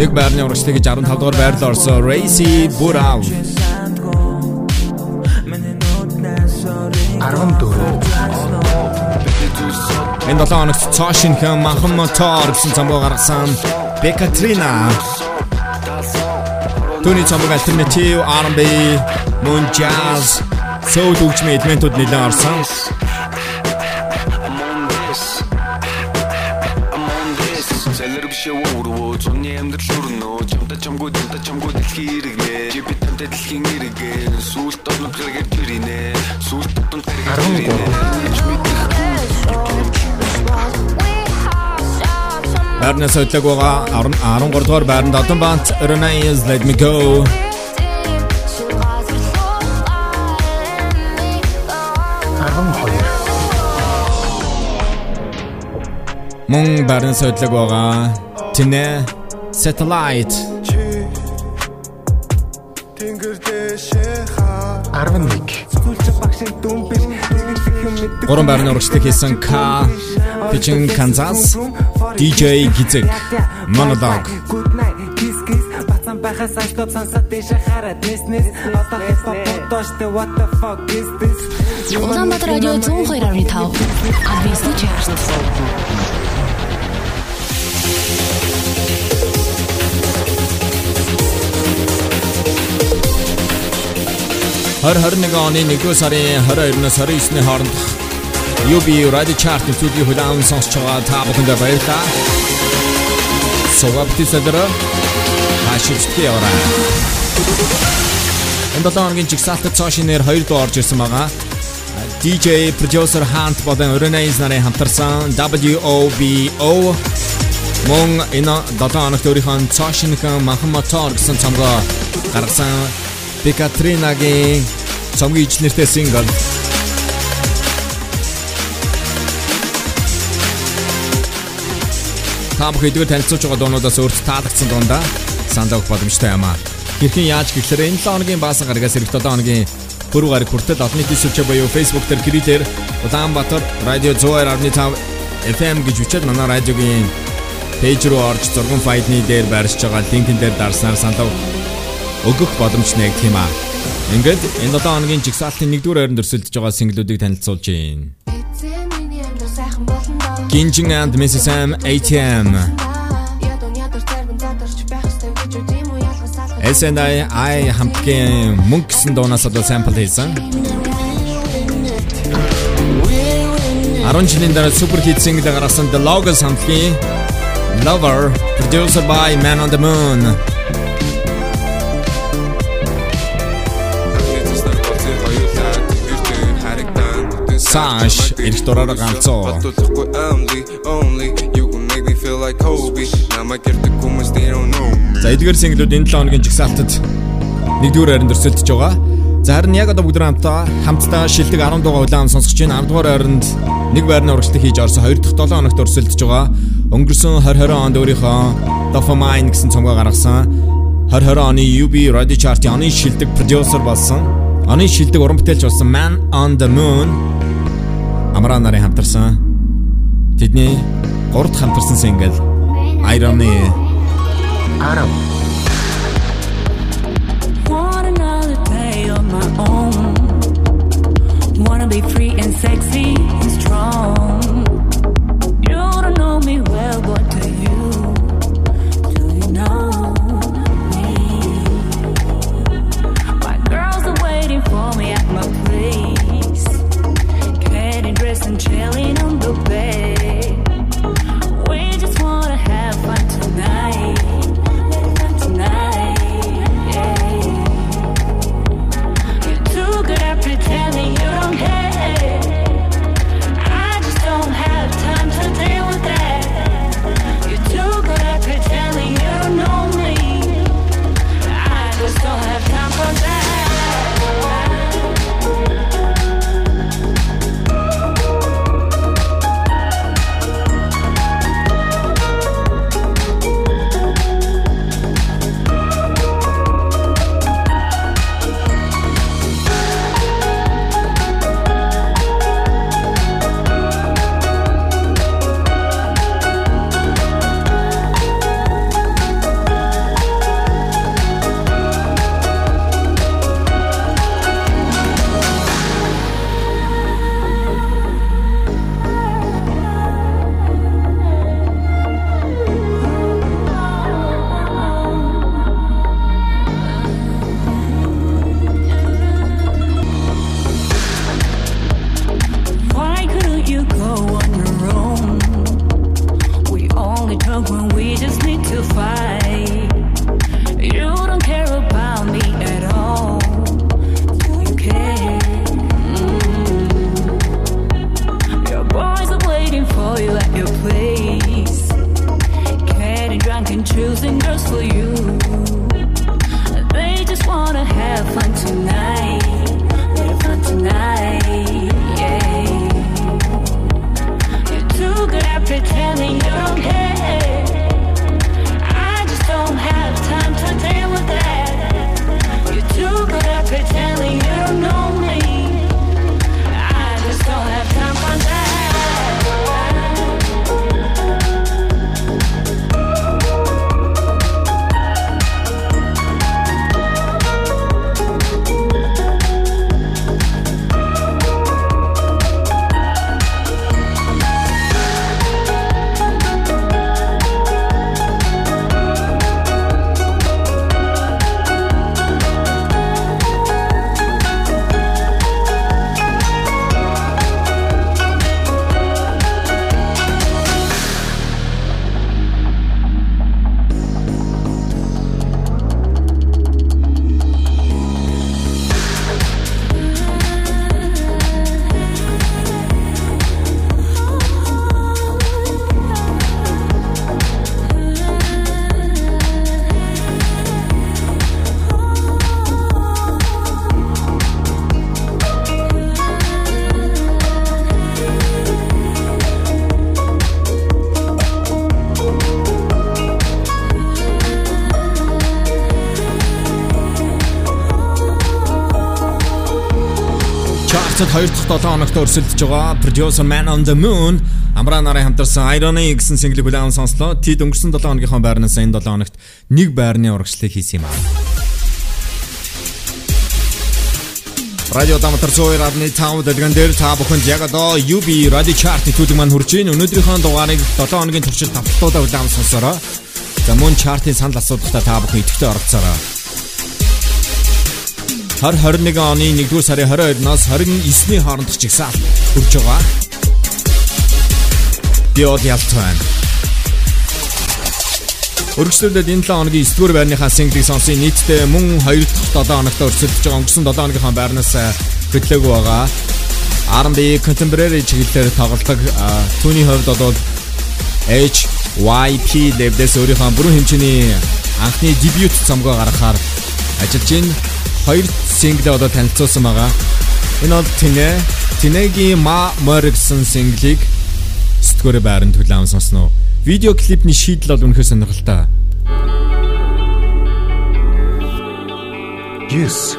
нэг байрны урагшлаг хийж 15 дугаар байрлал орсон Racy Burrow 14 Энэ 7 хоногт Цоошинхэн Махан Мотор гэсэн цомгоо гаргасан Бекатрина Түүний цомог альтернатив R&B, moon jazz, soul хөгжмийн элементүүд нэлээд орсон. Чамгүй чамта чамгүй дэлхий иргэнэ жиби тамтай дэлхийн иргэн сүлт дотнод гэргэр гэринэ сүлт дотнод гэргэр гэринэ Байрны соёлог байгаа 13 дугаар байранд Одон Бант Renai's Let Me Go. Мөн байрны соёлог байгаа Тинэ Satellite. Тэнгэр дэшээ хаа 11 Сүлж багшин дүмбэр Тэгэх юм мэддэг Гурван байрны урагшлаг хийсэн K Pitching Kansas DJ Gizek Monologue. Бацан байхаас айстоп сансад дэше хараад нэснэс одоо хипхоп бодооштэй what the fuck is this? Улаанбаатар радио 102.5 Адвенсны чарт. 2021 оны 1-р сарын 22-наас 29-ний хооронд UB Radio Chart нэвтрүүлгийн хүлээн сонсож байгаа та бүхэндээ баярлалаа. Согабтисадра хашигчдээ яваа. Энэ 7 хоногийн жигсаалтад цаашинээр 2 дуу орж ирсэн байгаа. DJ producer Hunt болон Organize нарын хамтарсан WOBO мөн энэ 7 хоногт өөрийнхөө цаашинхан махан мотор гэсэн цомгоо гаргасан Бекатринагийн цомгийн ичнэртэй сингл Та бүхэн идэвхтэй танилцуулж байгаа дуунуудаас өөрт таалагдсан дундаа санал өгөх боломжтой юм аа. Хэрхэн яаж гэхлээр энэ 7 хоногийн баасан гарагаас эх 7 хоногийн пүрэв гараг хүртэл олон нийтийн сүлжээ буюу Facebook дээр гэрээр Улаанбаатар радио 102.5 FM гэж бичээд манай радиогийн пэйж руу орж зурган файлны дээр байршиж байгаа линкэн дээр дарснаар санал өгөх боломж нэгт юм аа. Ингээд энэ 7 хоногийн жигсаалтын 1-р ойронд өрсөлдөж байгаа синглүүдийг танилцуулж байна. Ginjin and Mrs. M ATM. SNI I хамтгийн мөнгө гэсэн дуунаас одоо сампл хийсэн. 10 жилийн дараа супер хит сингл гаргасан The Logos хамтгийн Lover produced by Man on the Moon. Хүмүүс they don't know. За эдгээр синглүүд энэ 7 хоногийн жигсаалтад 1-р хайранд өрсөлдөж байгаа. За харин яг одоо бүгд хамтдаа хамтдаа шилдэг 10 дугаар улаан сонсож байна. 10 дугаар хайранд нэг байрны урагшлаг хийж орсон 2 дахь 7 хоногт өрсөлдөж байгаа. Өнгөрсөн 2020 онд өөрийнхөө Dopamine гэсэн цомгоо гаргасан. 2020 оны UB Radio Chart-ийн оны шилдэг продюсер болсон. Оны шилдэг уран бүтээлч болсон Man on the Moon Амраа нарын хамтарсан. Тэдний гурд хамтарсан сингл Irony 10 Want another day on my own. Wanna be free and sexy and strong. You don't know me well, but Trailing on the сүүлд 7 хоногт өрсөлдөж байгаа Producer Man on the Moon Амраа нарын хамтарсан Irony гэсэн single хүлээвэн сонслоо. Тэд өнгөрсөн 7 хоногийнхоо байрнаас энэ 7 хоногт нэг байрны урагшлыг хийсэн юм аа. Радио Тамтар Цоер авны тав дэлгэн дээр та бүхэнд яг одоо UB Radio Chart тэтгэлэг маань хүрч байна. Өнөөдрийнхөө дугаарыг 7 хоногийн туршид тавтуудаа хүлээвэн сонсороо. За мөн чартын санал асуултаа та бүхэн идэвхтэй оролцоороо. 2021 оны 1-р сарын 22-наас 29-ний хооронд чигсаал хүрж байгаа. Биод ялцсан. Өргөжлүүлээд энэ 7 хоногийн 9-р байрныхаа синглийг сонсон нийтдээ мөн 2 дахь 7 хоногт өрсөлдөж байгаа өнгөрсөн 7 хоногийнхаа байрнаас э, хөдлөөгүй байгаа. R&B contemporary чиглэлээр тоглодог э, түүний хувьд бол HYP левдэс өөрийнхөө бүрэн хэмжээний анхны дебют цомгоо гаргахаар ажиллаж байна хоёр синглээ одоо танилцуулсан байгаа. Энэ бол Тинэ, Тинегийн Ма Мор гэсэн синглийг сэтгүүрээ байранд хүлээн сонсноо. Видео клипний шийдэл бол үнэхээр сонирхолтой. Yes.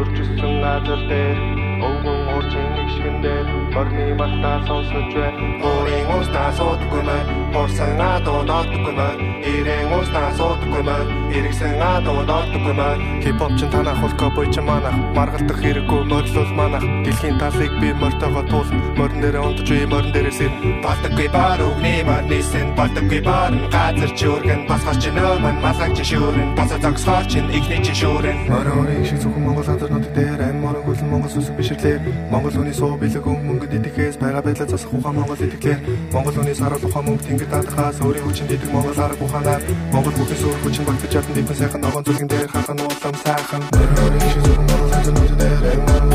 Төрчихсөн газар дээр өвгөн уурчин нэг шигэн дээр орны мартаа сонсож бай. Өөрийн уустаа суудгүй мэн, хорсон адуу ноодгүй мэн, ирээн уустаа суудгүй мэн, иргсэн адуу ноодгүй мэн. Хипхоп чин танах хол кобой ч манах, маргалтах хэрэггүй мөрлөл манах. Дэлхийн талыг би мортогоо туулна, морин дээр унтж би морин дээрээс ир. Балтаггүй бар өгний марнисэн, балтаггүй бар газар чүргэн, басгаач чи нөмөн, малаг чи шүүрэн, баса загсгаач чин ихний чи шүүрэн. Морин шиг зөвхөн Монгол газар нот дээр ань морин хөлн Монгол сүсэг бишрлээ. Монгол хүний суу бэлэг мөнгөд идэхээс байгаа байдлаа засах ухаан Монгол идэхлээ. Монгол хүний сарал ухаан мөнгө тэнгэр даатахаас өөрийн хүчин идэг Монгол арга ухаанаар Монгол бүхэн суур хүчин багтаж чадсан дипэн сайхан ногоон зүлгэн дээр хахан уулам сайхан. Морин шиг зөвхөн Монгол нот дээр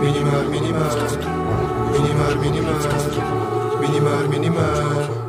minimal, minimal, minimal, minimal, minimal, minimal.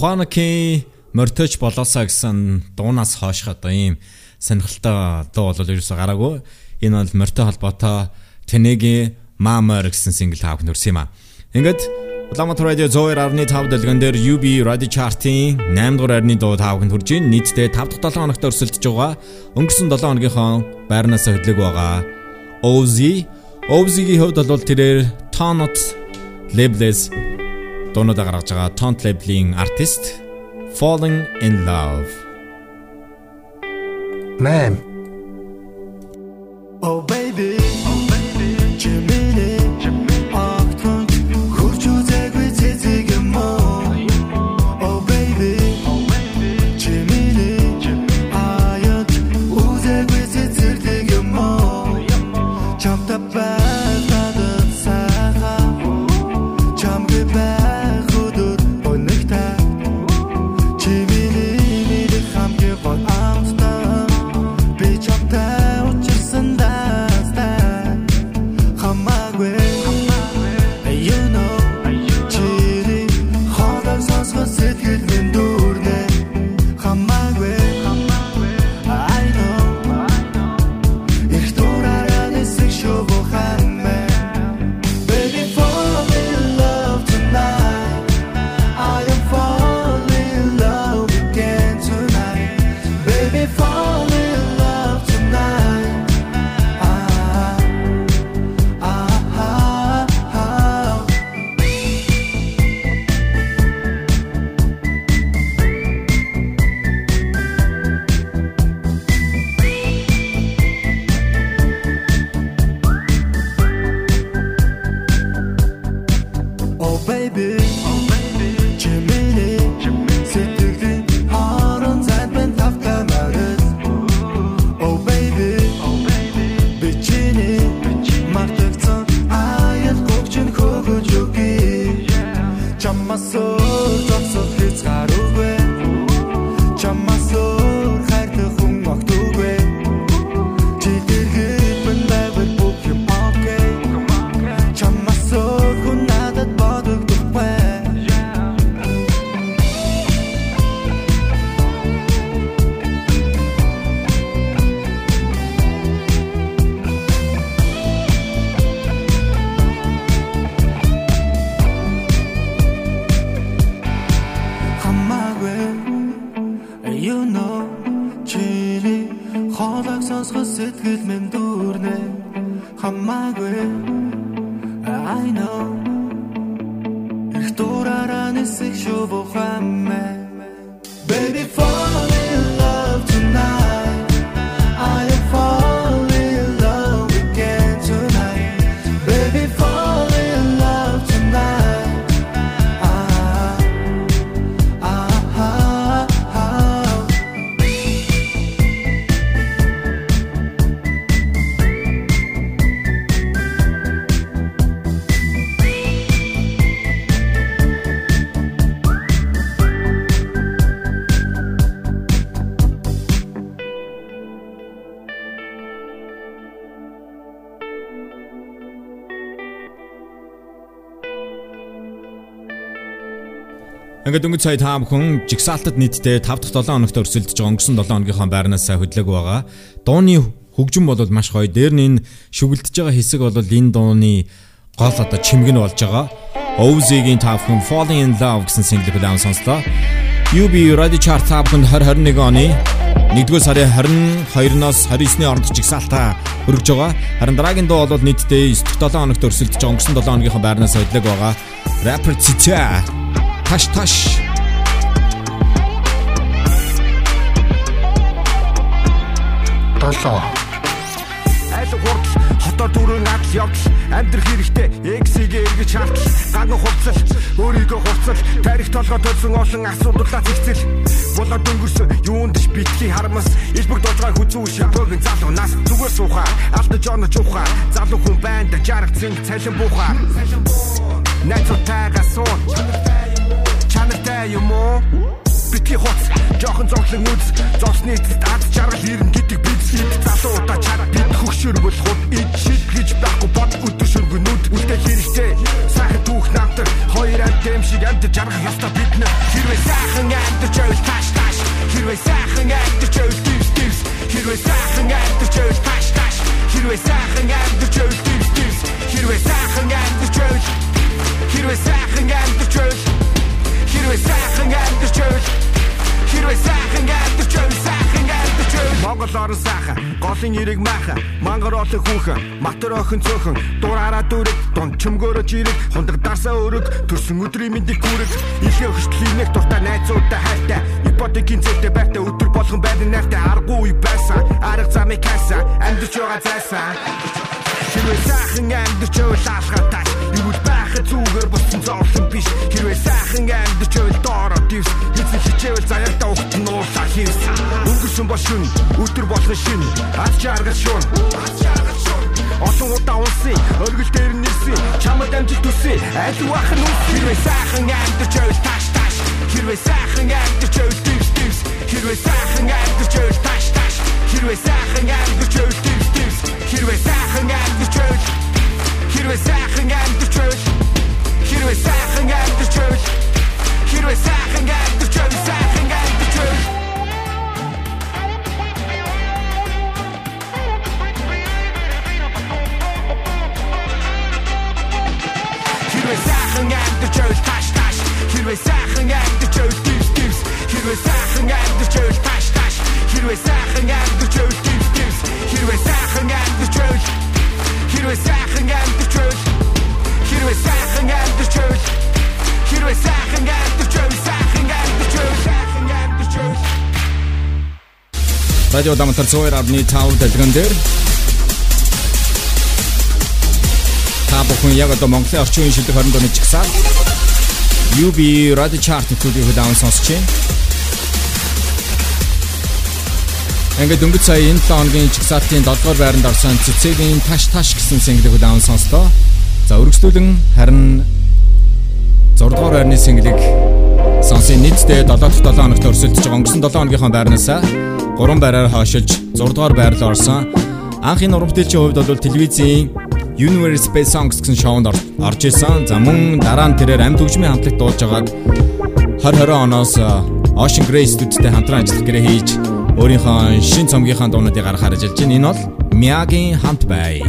Моханаки морточ болоосаа гэсэн дуунаас хойш одоо ийм сонирхолтой дуу бол ерөөсө гараагүй. Энэ бол мортой холбоотой Тэнегийн Мамер гэсэн сингл таах нөрсөн юм а. Ингээд Улаанбаатар радио 102.5 дэлгэн дээр UB Radio Chart-ийн 8 дугаар байрны дуу таах хүрж байна. Нийтдээ 5 дахь 7 хоногт өрсөлдөж байгаа. Өнгөрсөн 7 хоногийнхоо байрнаас хөдлөг байгаа. Ozzy Ozzy-гийн хувьд бол тэрээр Tonot Labels дуунуудаа гаргаж байгаа Tont Label-ийн артист Falling in Love. Man. Oh baby pensar Ингээд өнгөц сая та бүхэн жигсаалтад нийтдээ 5 дахь 7 хоногт өрсөлдөж байгаа өнгөрсөн 7 хоногийнхоо байрнаас хөдлөг байгаа. Дууны хөгжим бол маш гоё. Дээр нь энэ шүглдэж байгаа хэсэг бол энэ дууны гол одоо чимгэн болж байгаа. Owzy-гийн та бүхэн Falling in Love гэсэн single хүлээн сонслоо. UB Radio Chart та бүхэнд 2021 оны 1-р сарын 22-наас 29-ны хооронд жигсаалтаа хөргөж байгаа. Харин дараагийн дуу бол нийтдээ 9 дахь 7 хоногт өрсөлдөж өнгөрсөн 7 хоногийнхоо байрнаас хөдлөг байгаа. Rapper Tita таш таш Долоо. Айл хурдл хотоо дөрөв адал явдал амьдрах хэрэгтэй эксигээ эргэж хартал ганган хувцал өөрийгөө хувцал тарих толгой төлсөн олон асуудлаа зэгцэл. Болоод өнгөрсөн юунд ч битгий харамс илбэг дулгай хүзүү шапогийн залуу нас. Зүгээр сууха алдаж онож ухаа залуу хүн байна да жаргах зинг цалин буухаа найзуудтайгаа суун чанартай юм уу битгий хоц жоохон зовлон үз зовсны эцэст ад жаргал ирнэ гэдэг бид залуудаа чад бид хөгшөр болоход ид шид гэж байхгүй бод өдөр шөргөнүүд үлдээ хэрэгтэй. Сайхан түүх намтар. Хоёр амт юм шиг амт жаргах яста бид нэ хэрвээ сайхан амт чөөл таш таш хэрвээ сайхан амт чөөл дивс дивс. Хэрвээ сайхан амт чөөл таш таш хэрвээ сайхан амт чөөл дивс дивс. Хэрвээ сайхан амт чөөл хэрвээ сайхан амт Монгол орон сайхан голын ирэг майхан мангар олон хүүхэн матер охин цөөхөн дураараа дүрэг дунд чөмгөөрөж ирэг хундаг дарсаа өрөг төрсөн өдрийн мэндийг хүрэг. Ихээ хөштөл нэг дуртай найзуудтай хайртай ипотекийн зүйтэй байртай өдөр болгон байдаг найртай аргагүй байсан арга замыг хайсан амьдч байгаа зайсан Хэрвээ сайхан амьдч байвал байхад зүгээр болсон зовлон биш. Хэрвээ сайхан амьдч байвал доороо дивс Эцэг хичээвэл заяатаа ухт нь уурлаа хийвс. Өнгөрсөн бол шүн өдөр болгон шин. Аз жаргал шуун Олон удаа унсан өргөл дээр нэрсэн чамд амжилт аль вах нь үс. Хэрвээ сайхан амьдч байвал тааш тааш. Хэрвээ сайхан амьдч байвал дивс дивс хэрвээ сайхан амьдч байвал тааш тааш. Хэрвээ сайхан амьдч байвал дивс дивс хэрвээ сайхан амьдч байвал хэрвээ сайхан амьдч байвал хэрвээ сайхан амьдч байвал хэрвээ сайхан амьдч байвал сайхан амьдч байвал Хэрвээ сайхан амьдч байвал тааш тааш хэрвээ сайхан амьдч байвал дивс дивс хэрвээ сайхан амьдч байвал тааш тааш хэрвээ сайхан амьдч байвал дивс дивс хэрвээ сайхан амьдч байвал хэрвээ сайхан амьдч байвал хэрвээ сайхан амьдч байвал хэрвээ сайхан амьдч байвал сайхан амьдч байвал сайхан амьдч байвал радио дамтар 102.5 дэлгэн дээр. Та бүхэн яг одоо Монголын орчин үеийн шилдэг 20 оны чигсаал UB Radio Chart төлөвийг хүлээн сонсч байна. Ингээд дөнгөж сая энэ 7 хоногийн чигсаалтын 7 дугаар байранд орсон цэцэгийн таш таш гэсэн single хүлээн сонслоо. За өргөжлүүлэн харин 6 дугаар байрны single-ийг сонсын нийтдээ 7 дахь 7 хоногт өрсөлдөж байгаа өнгөрсөн 7 хоногийнхоо байрнаас 3 байраар хойшилж 6 дугаар байр руу орсон. Анхны урамтэлчийн хувьд бол телевизийн Universe Space Songs гэсэн шоунд орж исэн. За мөн дараа нь тэрээр амьд хөгжмийн хамтлагт дуулж байгаад 2020 оноос Ocean Grey студидтэй хамтран ажиллах гэрээ хийж өөрийнхөө шин цомгийнхаа дуунуудыг гаргахаар ажиллаж байна. Энэ бол Miyagi хамт бай.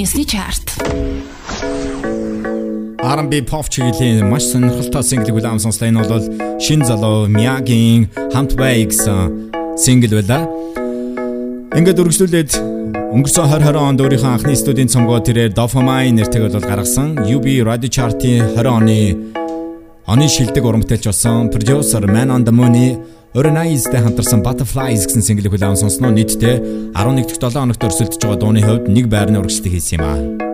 Винсний чарт. R&B pop чиглэлийн маш сонирхолтой single хүлээм сонслоо. Энэ бол шин залуу Miyagi-ийн Humpway гэсэн single байлаа. Ингээд үргэлжлүүлээд өнгөрсөн 2020 онд өөрийнхөө анхны студийн цомгоо тэрээр Dopamine нэртэйг бол гаргасан. UB Radio Chart-ийн 20 оны Оны шилдэг урамтайч болсон продюсер Man on the Moon-и Organize-тэй хамтарсан Butterflies гэсэн single-ийг хүлээвэн сонсноо нийтдээ 11-р 7 хоногт өрсөлдөж байгаа дууны хувьд нэг байрны урагшлалт хийсэн юм аа.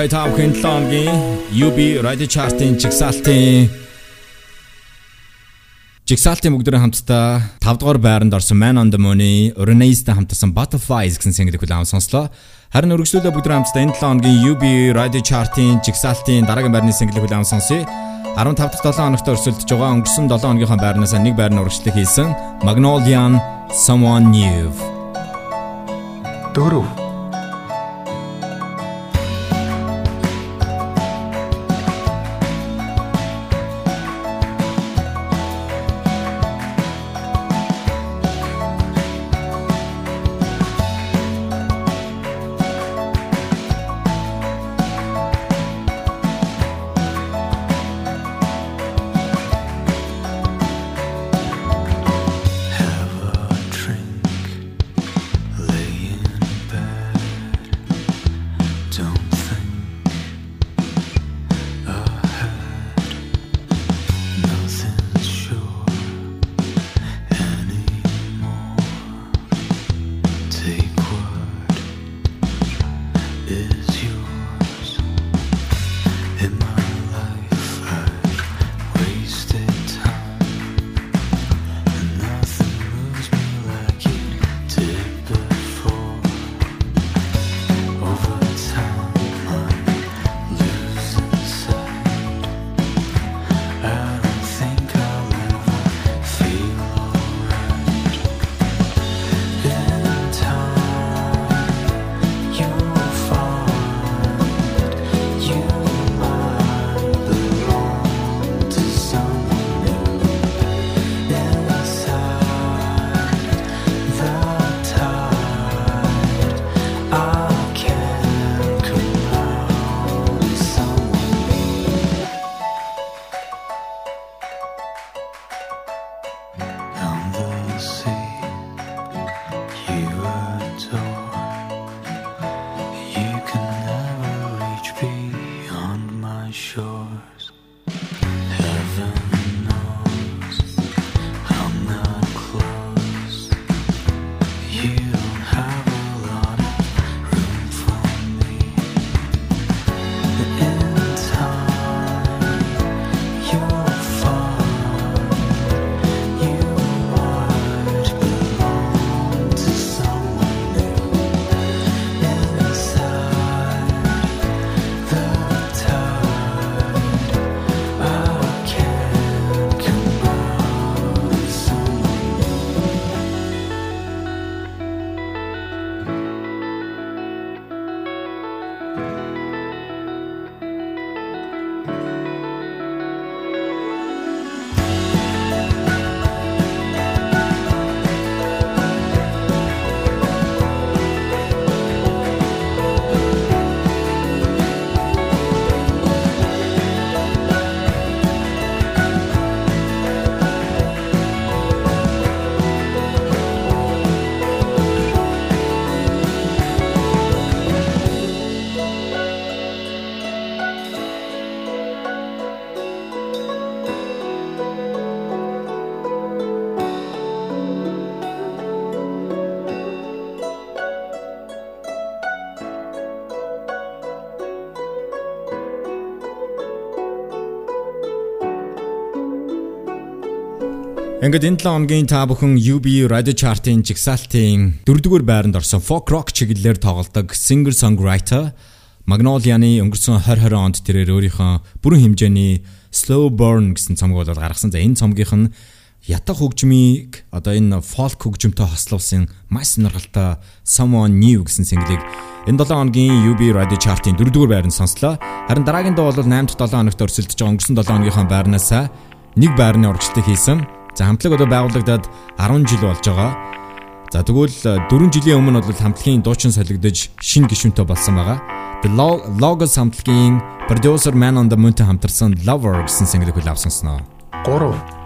Сая тав хэнтлонгийн UB Radio Chart-ын чигсалтын Жигсаалтын бүгдээрээ хамтдаа 5 дугаар байранд орсон Man on the Moon-ы Renaissance хамтарсан Butterflies гэсэн single хүлээн сонслоо. Харин өргөжлөлөө бүгдээрээ хамтдаа энэ 7 хоногийн UB Radio Chart-ын жигсаалтын дараагийн байрны single хүлээн сонсъё. 15 дахь 7 хоногт өрсөлдөж байгаа өнгөрсөн 7 хоногийнхаа байрнаас нэг байрны урагшлал хийсэн Magnolian Someone New. Дөрөв Ингээд энэ 7 хоногийн та бүхэн UB Radio Chart-ын жигсаалтын 4-р байранд орсон folk rock чиглэлээр тоглодог singer songwriter Magnolia-ны өнгөрсөн 2020 онд тэрээр өөрийнхөө бүрэн хэмжээний Slow Burn гэсэн цомог бол гаргасан. За энэ цомгийнх нь ятах хөгжмийг одоо энэ folk хөгжмөнтэй хослуулсан маш сонирхолтой Someone New гэсэн single-ийг энэ 7 хоногийн UB Radio Chart-ын 4-р байранд сонслоо. Харин дараагийн дуу бол 8-7 хоногт өрсөлдөж байгаа өнгөрсөн 7 хоногийнхаа байрнаас нэг байрны урагшлалт хийсэн. За хамтлаг одоо байгуулагдаад 10 жил болж байгаа. За тэгвэл 4 жилийн өмнө бол хамтлагийн дуучин солигдож шинэ гишүүнтэй болсон байгаа. The Logos хамтлагийн producer Man on the Moon-тэй хамтарсан Lover гэсэн single-ийг хөл авсансноо. 3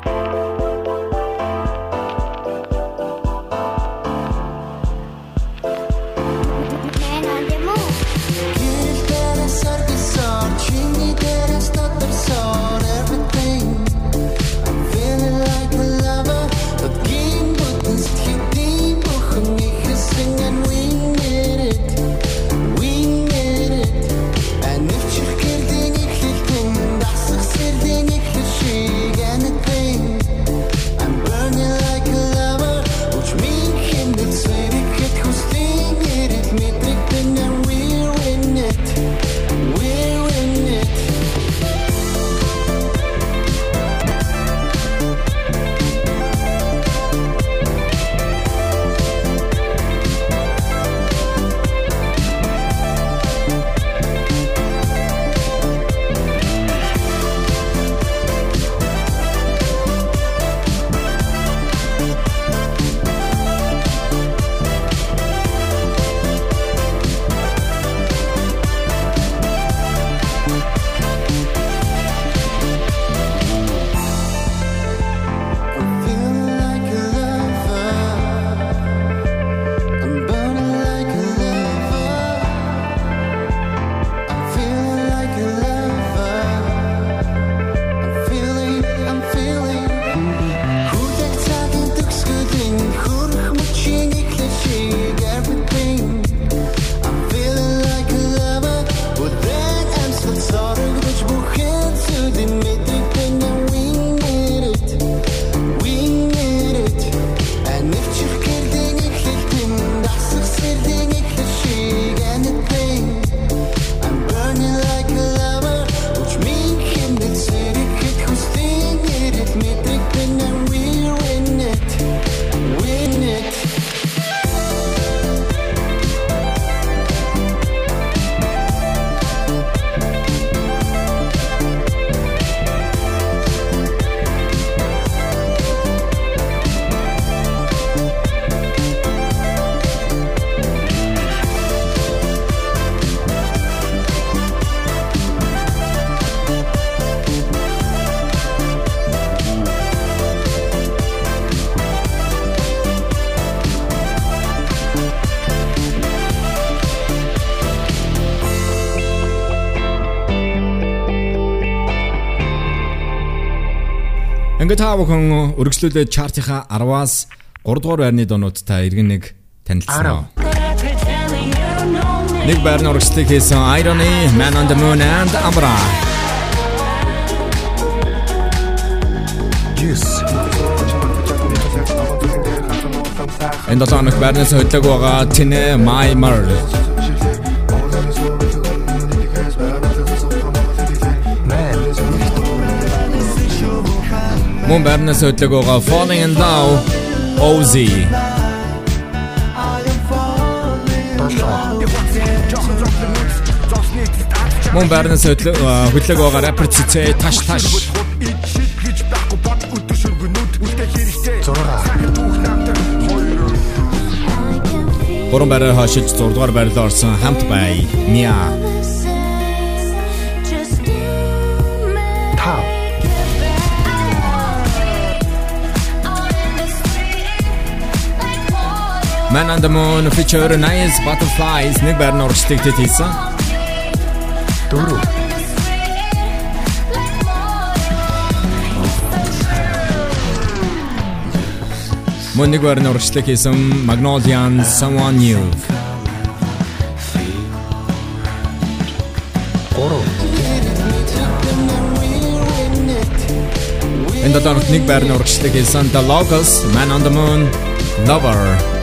Ингээд та бүхэн үргэлжлүүлээд чартынхаа 10-аас 3 дугаар байрны дуунуудтай иргэн нэг танилцсан. Нэг байрны урагшлыг хийсэн Irony, Man on the Moon and Ambra. Yes. Энэ долоо хоног байрнаас хөдлөг байгаа Tine My Mer. Мөн байрнаас хөдлөг байгаа Falling in Love Ozzy. Мөн байрнаас хөдлөг хөдлөг байгаа rapper Цэцэ Таш Таш. Гурван байраа хашиж 6 дугаар байрлал орсон хамт бай. Миа. Man on the Moon feature Nice Butterflies нэг байрны урагшлыг тэт хийсэн. Дөрөв. Мөн нэг байрны урагшлыг хийсэн Magnolian Someone New. Гурав. Энэ дотор нэг байрны урагшлыг хийсэн The Locals Man on the Moon Lover.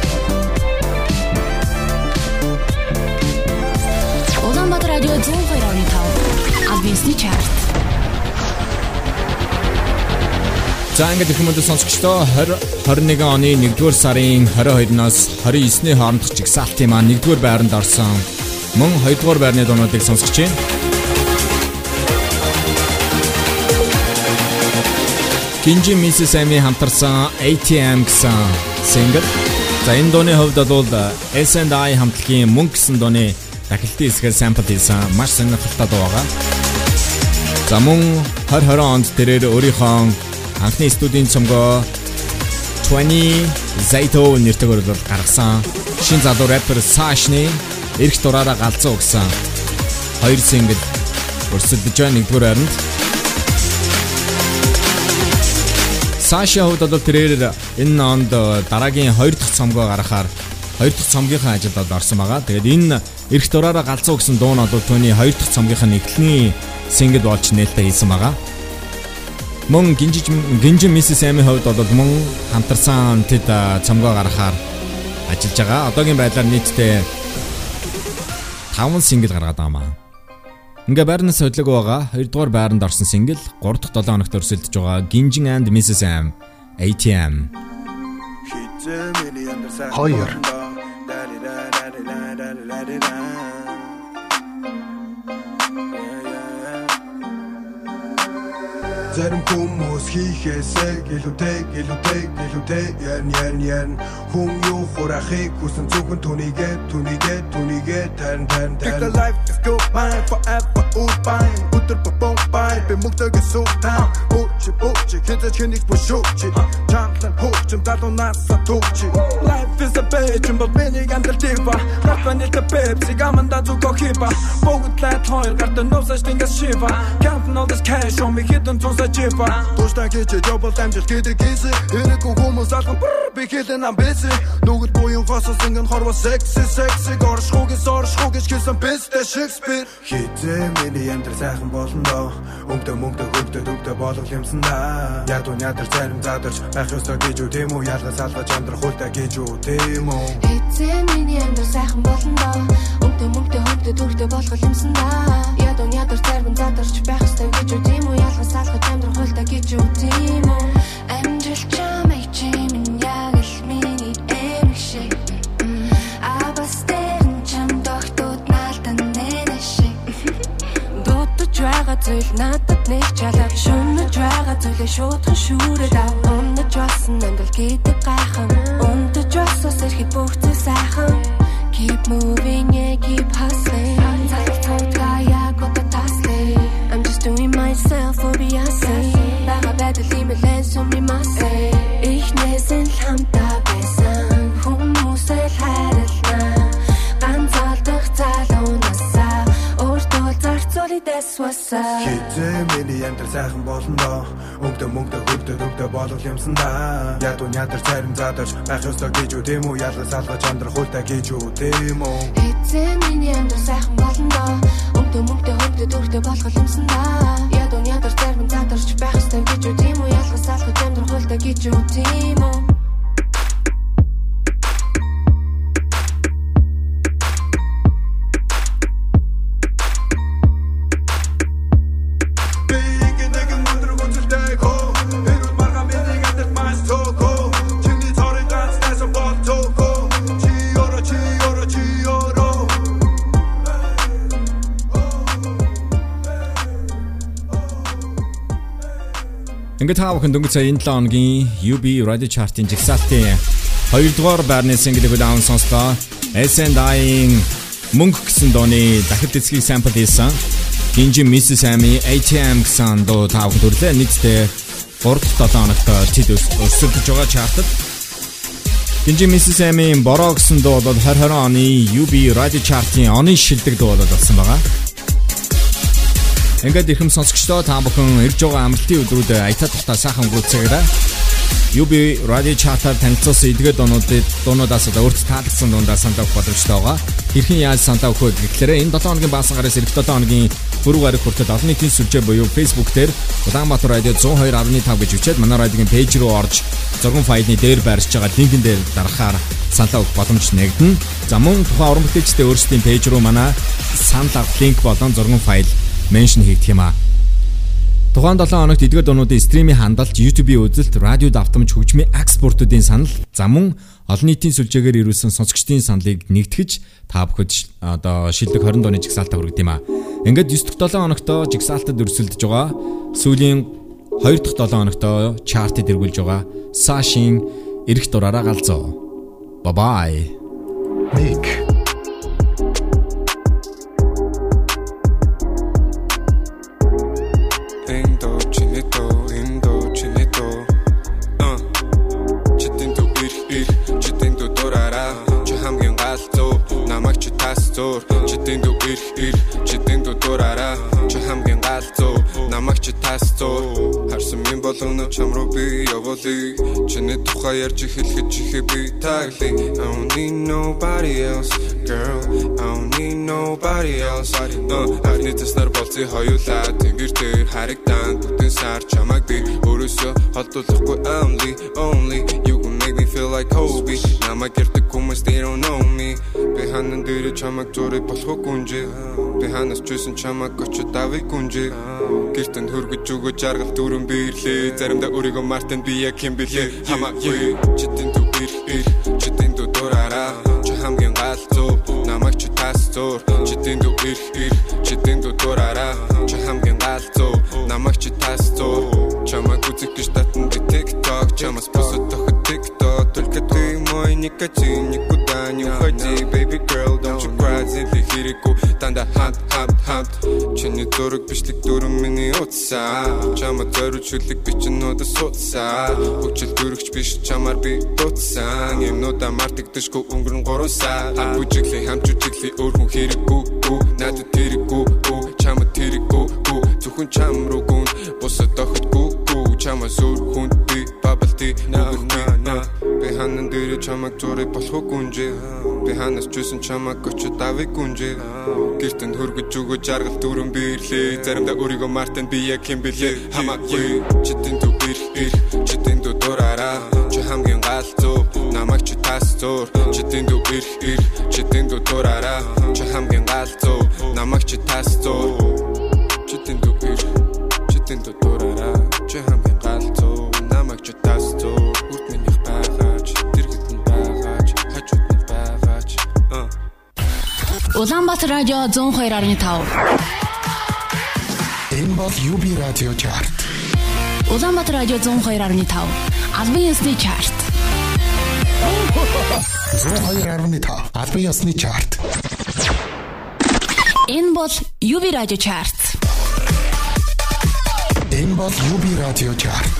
За ингээд их мөндө сонсогчдоо 2021 оны 1-р сарын 22-наас 29-ний хоорондох жигсаалтын маань 1-р байранд орсон. Мөн 2-р байрны дуунуудыг сонсогч байна. Кинжи Миссис Эми хамтарсан ATM гэсэн single. За энэ дууны хувьд бол S&I хамтлагийн мөнгө гэсэн дууны дахилтын хэсгээр sample хийсэн маш сонирхолтой дуу байгаа. За мөн 2020 онд тэрээр өөрийнхөө анхны студийн цомгоо 20 Zaito нэртэйгээр бол гаргасан шин залуу рэпер Sashны эрх дураараа галзуу өгсөн хоёр single өрсөлдөж байгаа нэгдүгээр байранд Саша хувьд бол тэрээр энэ онд дараагийн хоёр дахь цомгоо гаргахаар хоёр дахь цомгийнхаа ажилд орсон байгаа. Тэгээд энэ эрх дураараа галзуу гэсэн дуу нь бол түүний хоёр дахь цомгийнхаа нэгтлний single болж нээлттэй хийсэн байгаа. Мөн гинжиж гинжин миссис Эми хувьд бол мөн хамтарсан тэд цомгоо гаргахаар ажиллаж байгаа. Одоогийн байдлаар нийтдээ 5 сингл гаргаад байгаа маа. Ингээ байрнаас хөдлөг байгаа 2 дугаар байранд орсон сингл 3 дахь 7 хоногт өрсөлдөж байгаа Ginjin and Mrs M ATM. Хоёр. Зарим хүмүүс хийхээсээ гэлүүтэй гэлүүтэй гэлүүтэй ян ян ян хүн юу хурахыг хүсэн зөвхөн түүнийгээ түүнийгээ түүнийгээ тань тань тань. The life is go mine forever all fine. Өдөр бом бай. Би мөгдөг суута Бууч бууч хэдэж хэнийг бушууч Чамлан хууч далуунаас сатууч Life is a bitch. But many гандал тива Рапаны та пепси гаманда зүгөө хиба Бүгд лайт хоёр гарта нуусаж тэнгас шива. Counting all this cash. On me hidden тусаа жива Туштай гэж жобол амжилт гэдэг кейс Энэг хүмүүс алган би хэлэн амбиц Нүгэл буян госос ингэн хорво секси секси. Горшхугis оршхугis гэсэн бэстэ Шекспир. Хизээ миний амьдрал сайхан болно доо Өмдө мөнгө хөвдө төвдө болох юмсан да Яг дунядар зарим задарч байх ёстой гэж үү тийм үү? Ялгаас алгаж амьдрах хуйтай гэж үү тийм үү? Эцээ миний амьдрал сайхан болно доо Өмдө мөнгө хөвдө төвдө болох юмсан да Яг дунядар зарим задарч байх ёстой гэж үү? Тийм үү? Ялгаас алгаж амьдрах хуйтай гэж үү? Тийм үү? Амжилт чамайг чимэн яг л миний эмх шиг А бас тэрэн чам тогтууд наалтан нэнэ шиг Дутаж байгаа зүйл надад нэг чалаа Шүнэж байгаа зүйлээ шуудхан шүүрээд ав. Унаж болсон амьдрал гэдэг гайхан Унтаж болсоос ирэхэд бүх зүйл сайхан Keep moving, yeah, keep hustling myself for Beyonce Бага байдал юм элэн сумимасе Ихнээс нь л хамтаа байсан Хүмүүсээ л хайрлана Ганц алдах залуунасаа Өөртөө зарцуулъя that's what's up. Хизээ миний яндар сайхан болно доо. Өнгдө мөнгдө хөрдө төгдө болгох юмсан да. Ядуу нядар царин задарч байх ёстой гэж үү тийм үү? Ялгаж салгаж амьдрах хуйтай гэж үү тийм үү? Эцэн миний амьдрал сайхан болно. Өмдөө мөнгөдөө хөвдөө дөрөвдөө болгол юмсан да. Задарч байх ёстой гэж үү тийм үү? Ялгаж салгаж амьдрах хуйтай гэж үү тийм үү? Ингээд та бүхэн дөнгөж сая энэ 7 хоногийн UB Radio Chart-ын жигсаалтын 2 дугаар байрны single-ийг удаан сонслоо. S&I-ийн мөнгө гэсэн дооны дахид эцгийг сампл хийсэн. Гинжи Mrs. Amy ATM гэсэн дуу та бүхэн төрлөө нийтдээ 3 дахь 7 хоногт тэд өсөлдөж байгаа чартад. Гинжи Mrs. Amy-ийн бороо гэсэн дуу бол 2020 оны UB Radio Chart-ын оны шилдэг дуу болсон байгаа. Ингээд ихэм сонсогчдоо та бүхэн ирж байгаа амралтын өдрүүд аятаа тухта сайхан өнгөрүүлцгээгээрэй. UB Radio Chart-аар танилцуулсан эдгээр дуунуудыг дуунуудаас өөрт таалагдсан дундаа санал авах боломжтой байгаа. Хэрхэн яаж санал авах вэ гэхээр энэ 7 хоногийн баасан гараас эх 7 хоногийн пүрэв гараг хүртэл олон нийтийн сүлжээ буюу Facebook дээр Улаанбаатар радио 102.5 гэж үчээд манай радиогийн пэйж рүү орж зургийн файлны дээр байршиж байгаа линкэн дээр дарахаар санал авах боломж нэгдэнэ. За мөн тухайн уран бүтээлчдийн өөрсдийн пэйж рүү манай санал авах линк болон зургийн файл меншн хийгдэх юм аа. Тухайн 7 хоногт эдгээр дуунуудын стримийн хандалт, YouTube-ийн үзэлт, радио давтамж хөгжмийн экспортуудын санал, за мөн олон нийтийн сүлжээгээр ирүүлсэн сонсогчдын саналыг нэгтгэж та бүхэд одоо шилдэг 20 дооны жигсаалтаа хүргэж юм аа. Ингээд 9 дахь 7 хоногтоо жигсаалтад өрсөлдөж байгаа. Сүүлийн 2 дахь 7 хоногтоо чартад эргүүлж байгаа. Сашин эрэх дураараа галзуу. Bye bye. Ник явуулъя чиний тухай ярьж эхлэхэд чихээ би тагли. I don't need nobody else girl. I don't need nobody else. Ахны таснаар болцсон хоёулаа тэнгэр дээр харагдан бүтэн сар чамайг би. Өөрөөсөө холдуулахгүй only only. You feel like Kobe. Намайг гэрдэг хүмүүс they don't know me. Би ханан дээр чамайг зураг болохгүй гүнжээ би ханаас чүйсэн чамайг очиж давыг гүнжээ гэртэн хөргөж өгөө жаргал дүүрэн бирлээ заримдаа өөрийгөө мартан би яг юм бэлээ хамаагүй читэн дүү ир читэн дүү дураараа чи хамгийн галзуу намайг чи тасцуур читэн дүү ир читэн дүү дураараа чи хамгийн галзуу намайг чи тасцуур чамайг үзэх гэж татан би TikTok. Чамаас босод тохот никотин никуда не уходи baby girl don't you cry зэли хэрэггүй дандаа хамт хамт хамт. Чиний дураг бичлэг дүрэн миний утсаа. Чамаа зориуд шүлэг бичнүүд суудсаа хүчил дөрөгч биш чамаар би дутсан юмнуудаа мартагдашгүй өнгөрн 3 сар хам бүжиглээ хамч үжиглээ өөр хүн хэрэггүй надад тэрэггүй чамаа тэрэггүй зөвхөн чам руу гүн. Бусад охидгүй чамаа сүр хүн би bubble tea на на би ханан дээр чамайг зураг болохгүй гүнжээ. Би ханаас чүйсэн чамайг очиж давыг гүнжээ. Гэртэн хөргөж өгөө жаргал дүүрэн бирлээ. Заримдаа өөрийгөө мартан би яг юм бэлээ хамаагүй. Читэн дүү ир ир читэн дүү дураараа. Чи хамгийн галзуу намайг чи тасцуур читэн дүү ир ир читэн дүү дураараа. Чи хамгийн галзуу намайг чи читэн дүү ир читэн дүү дураараа. чи Улаанбаатар радио 102.5. Энэ бол UB Radio Chart. Улаанбаатар радио 102.5. Албан ёсны чарт. 102.5 албан ёсны чарт. Энэ бол UB радио чарт. Энэ бол UB Radio Chart.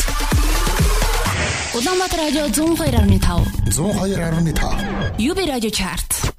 Улаанбаатар радио 102.5. 102.5 UB радио чарт.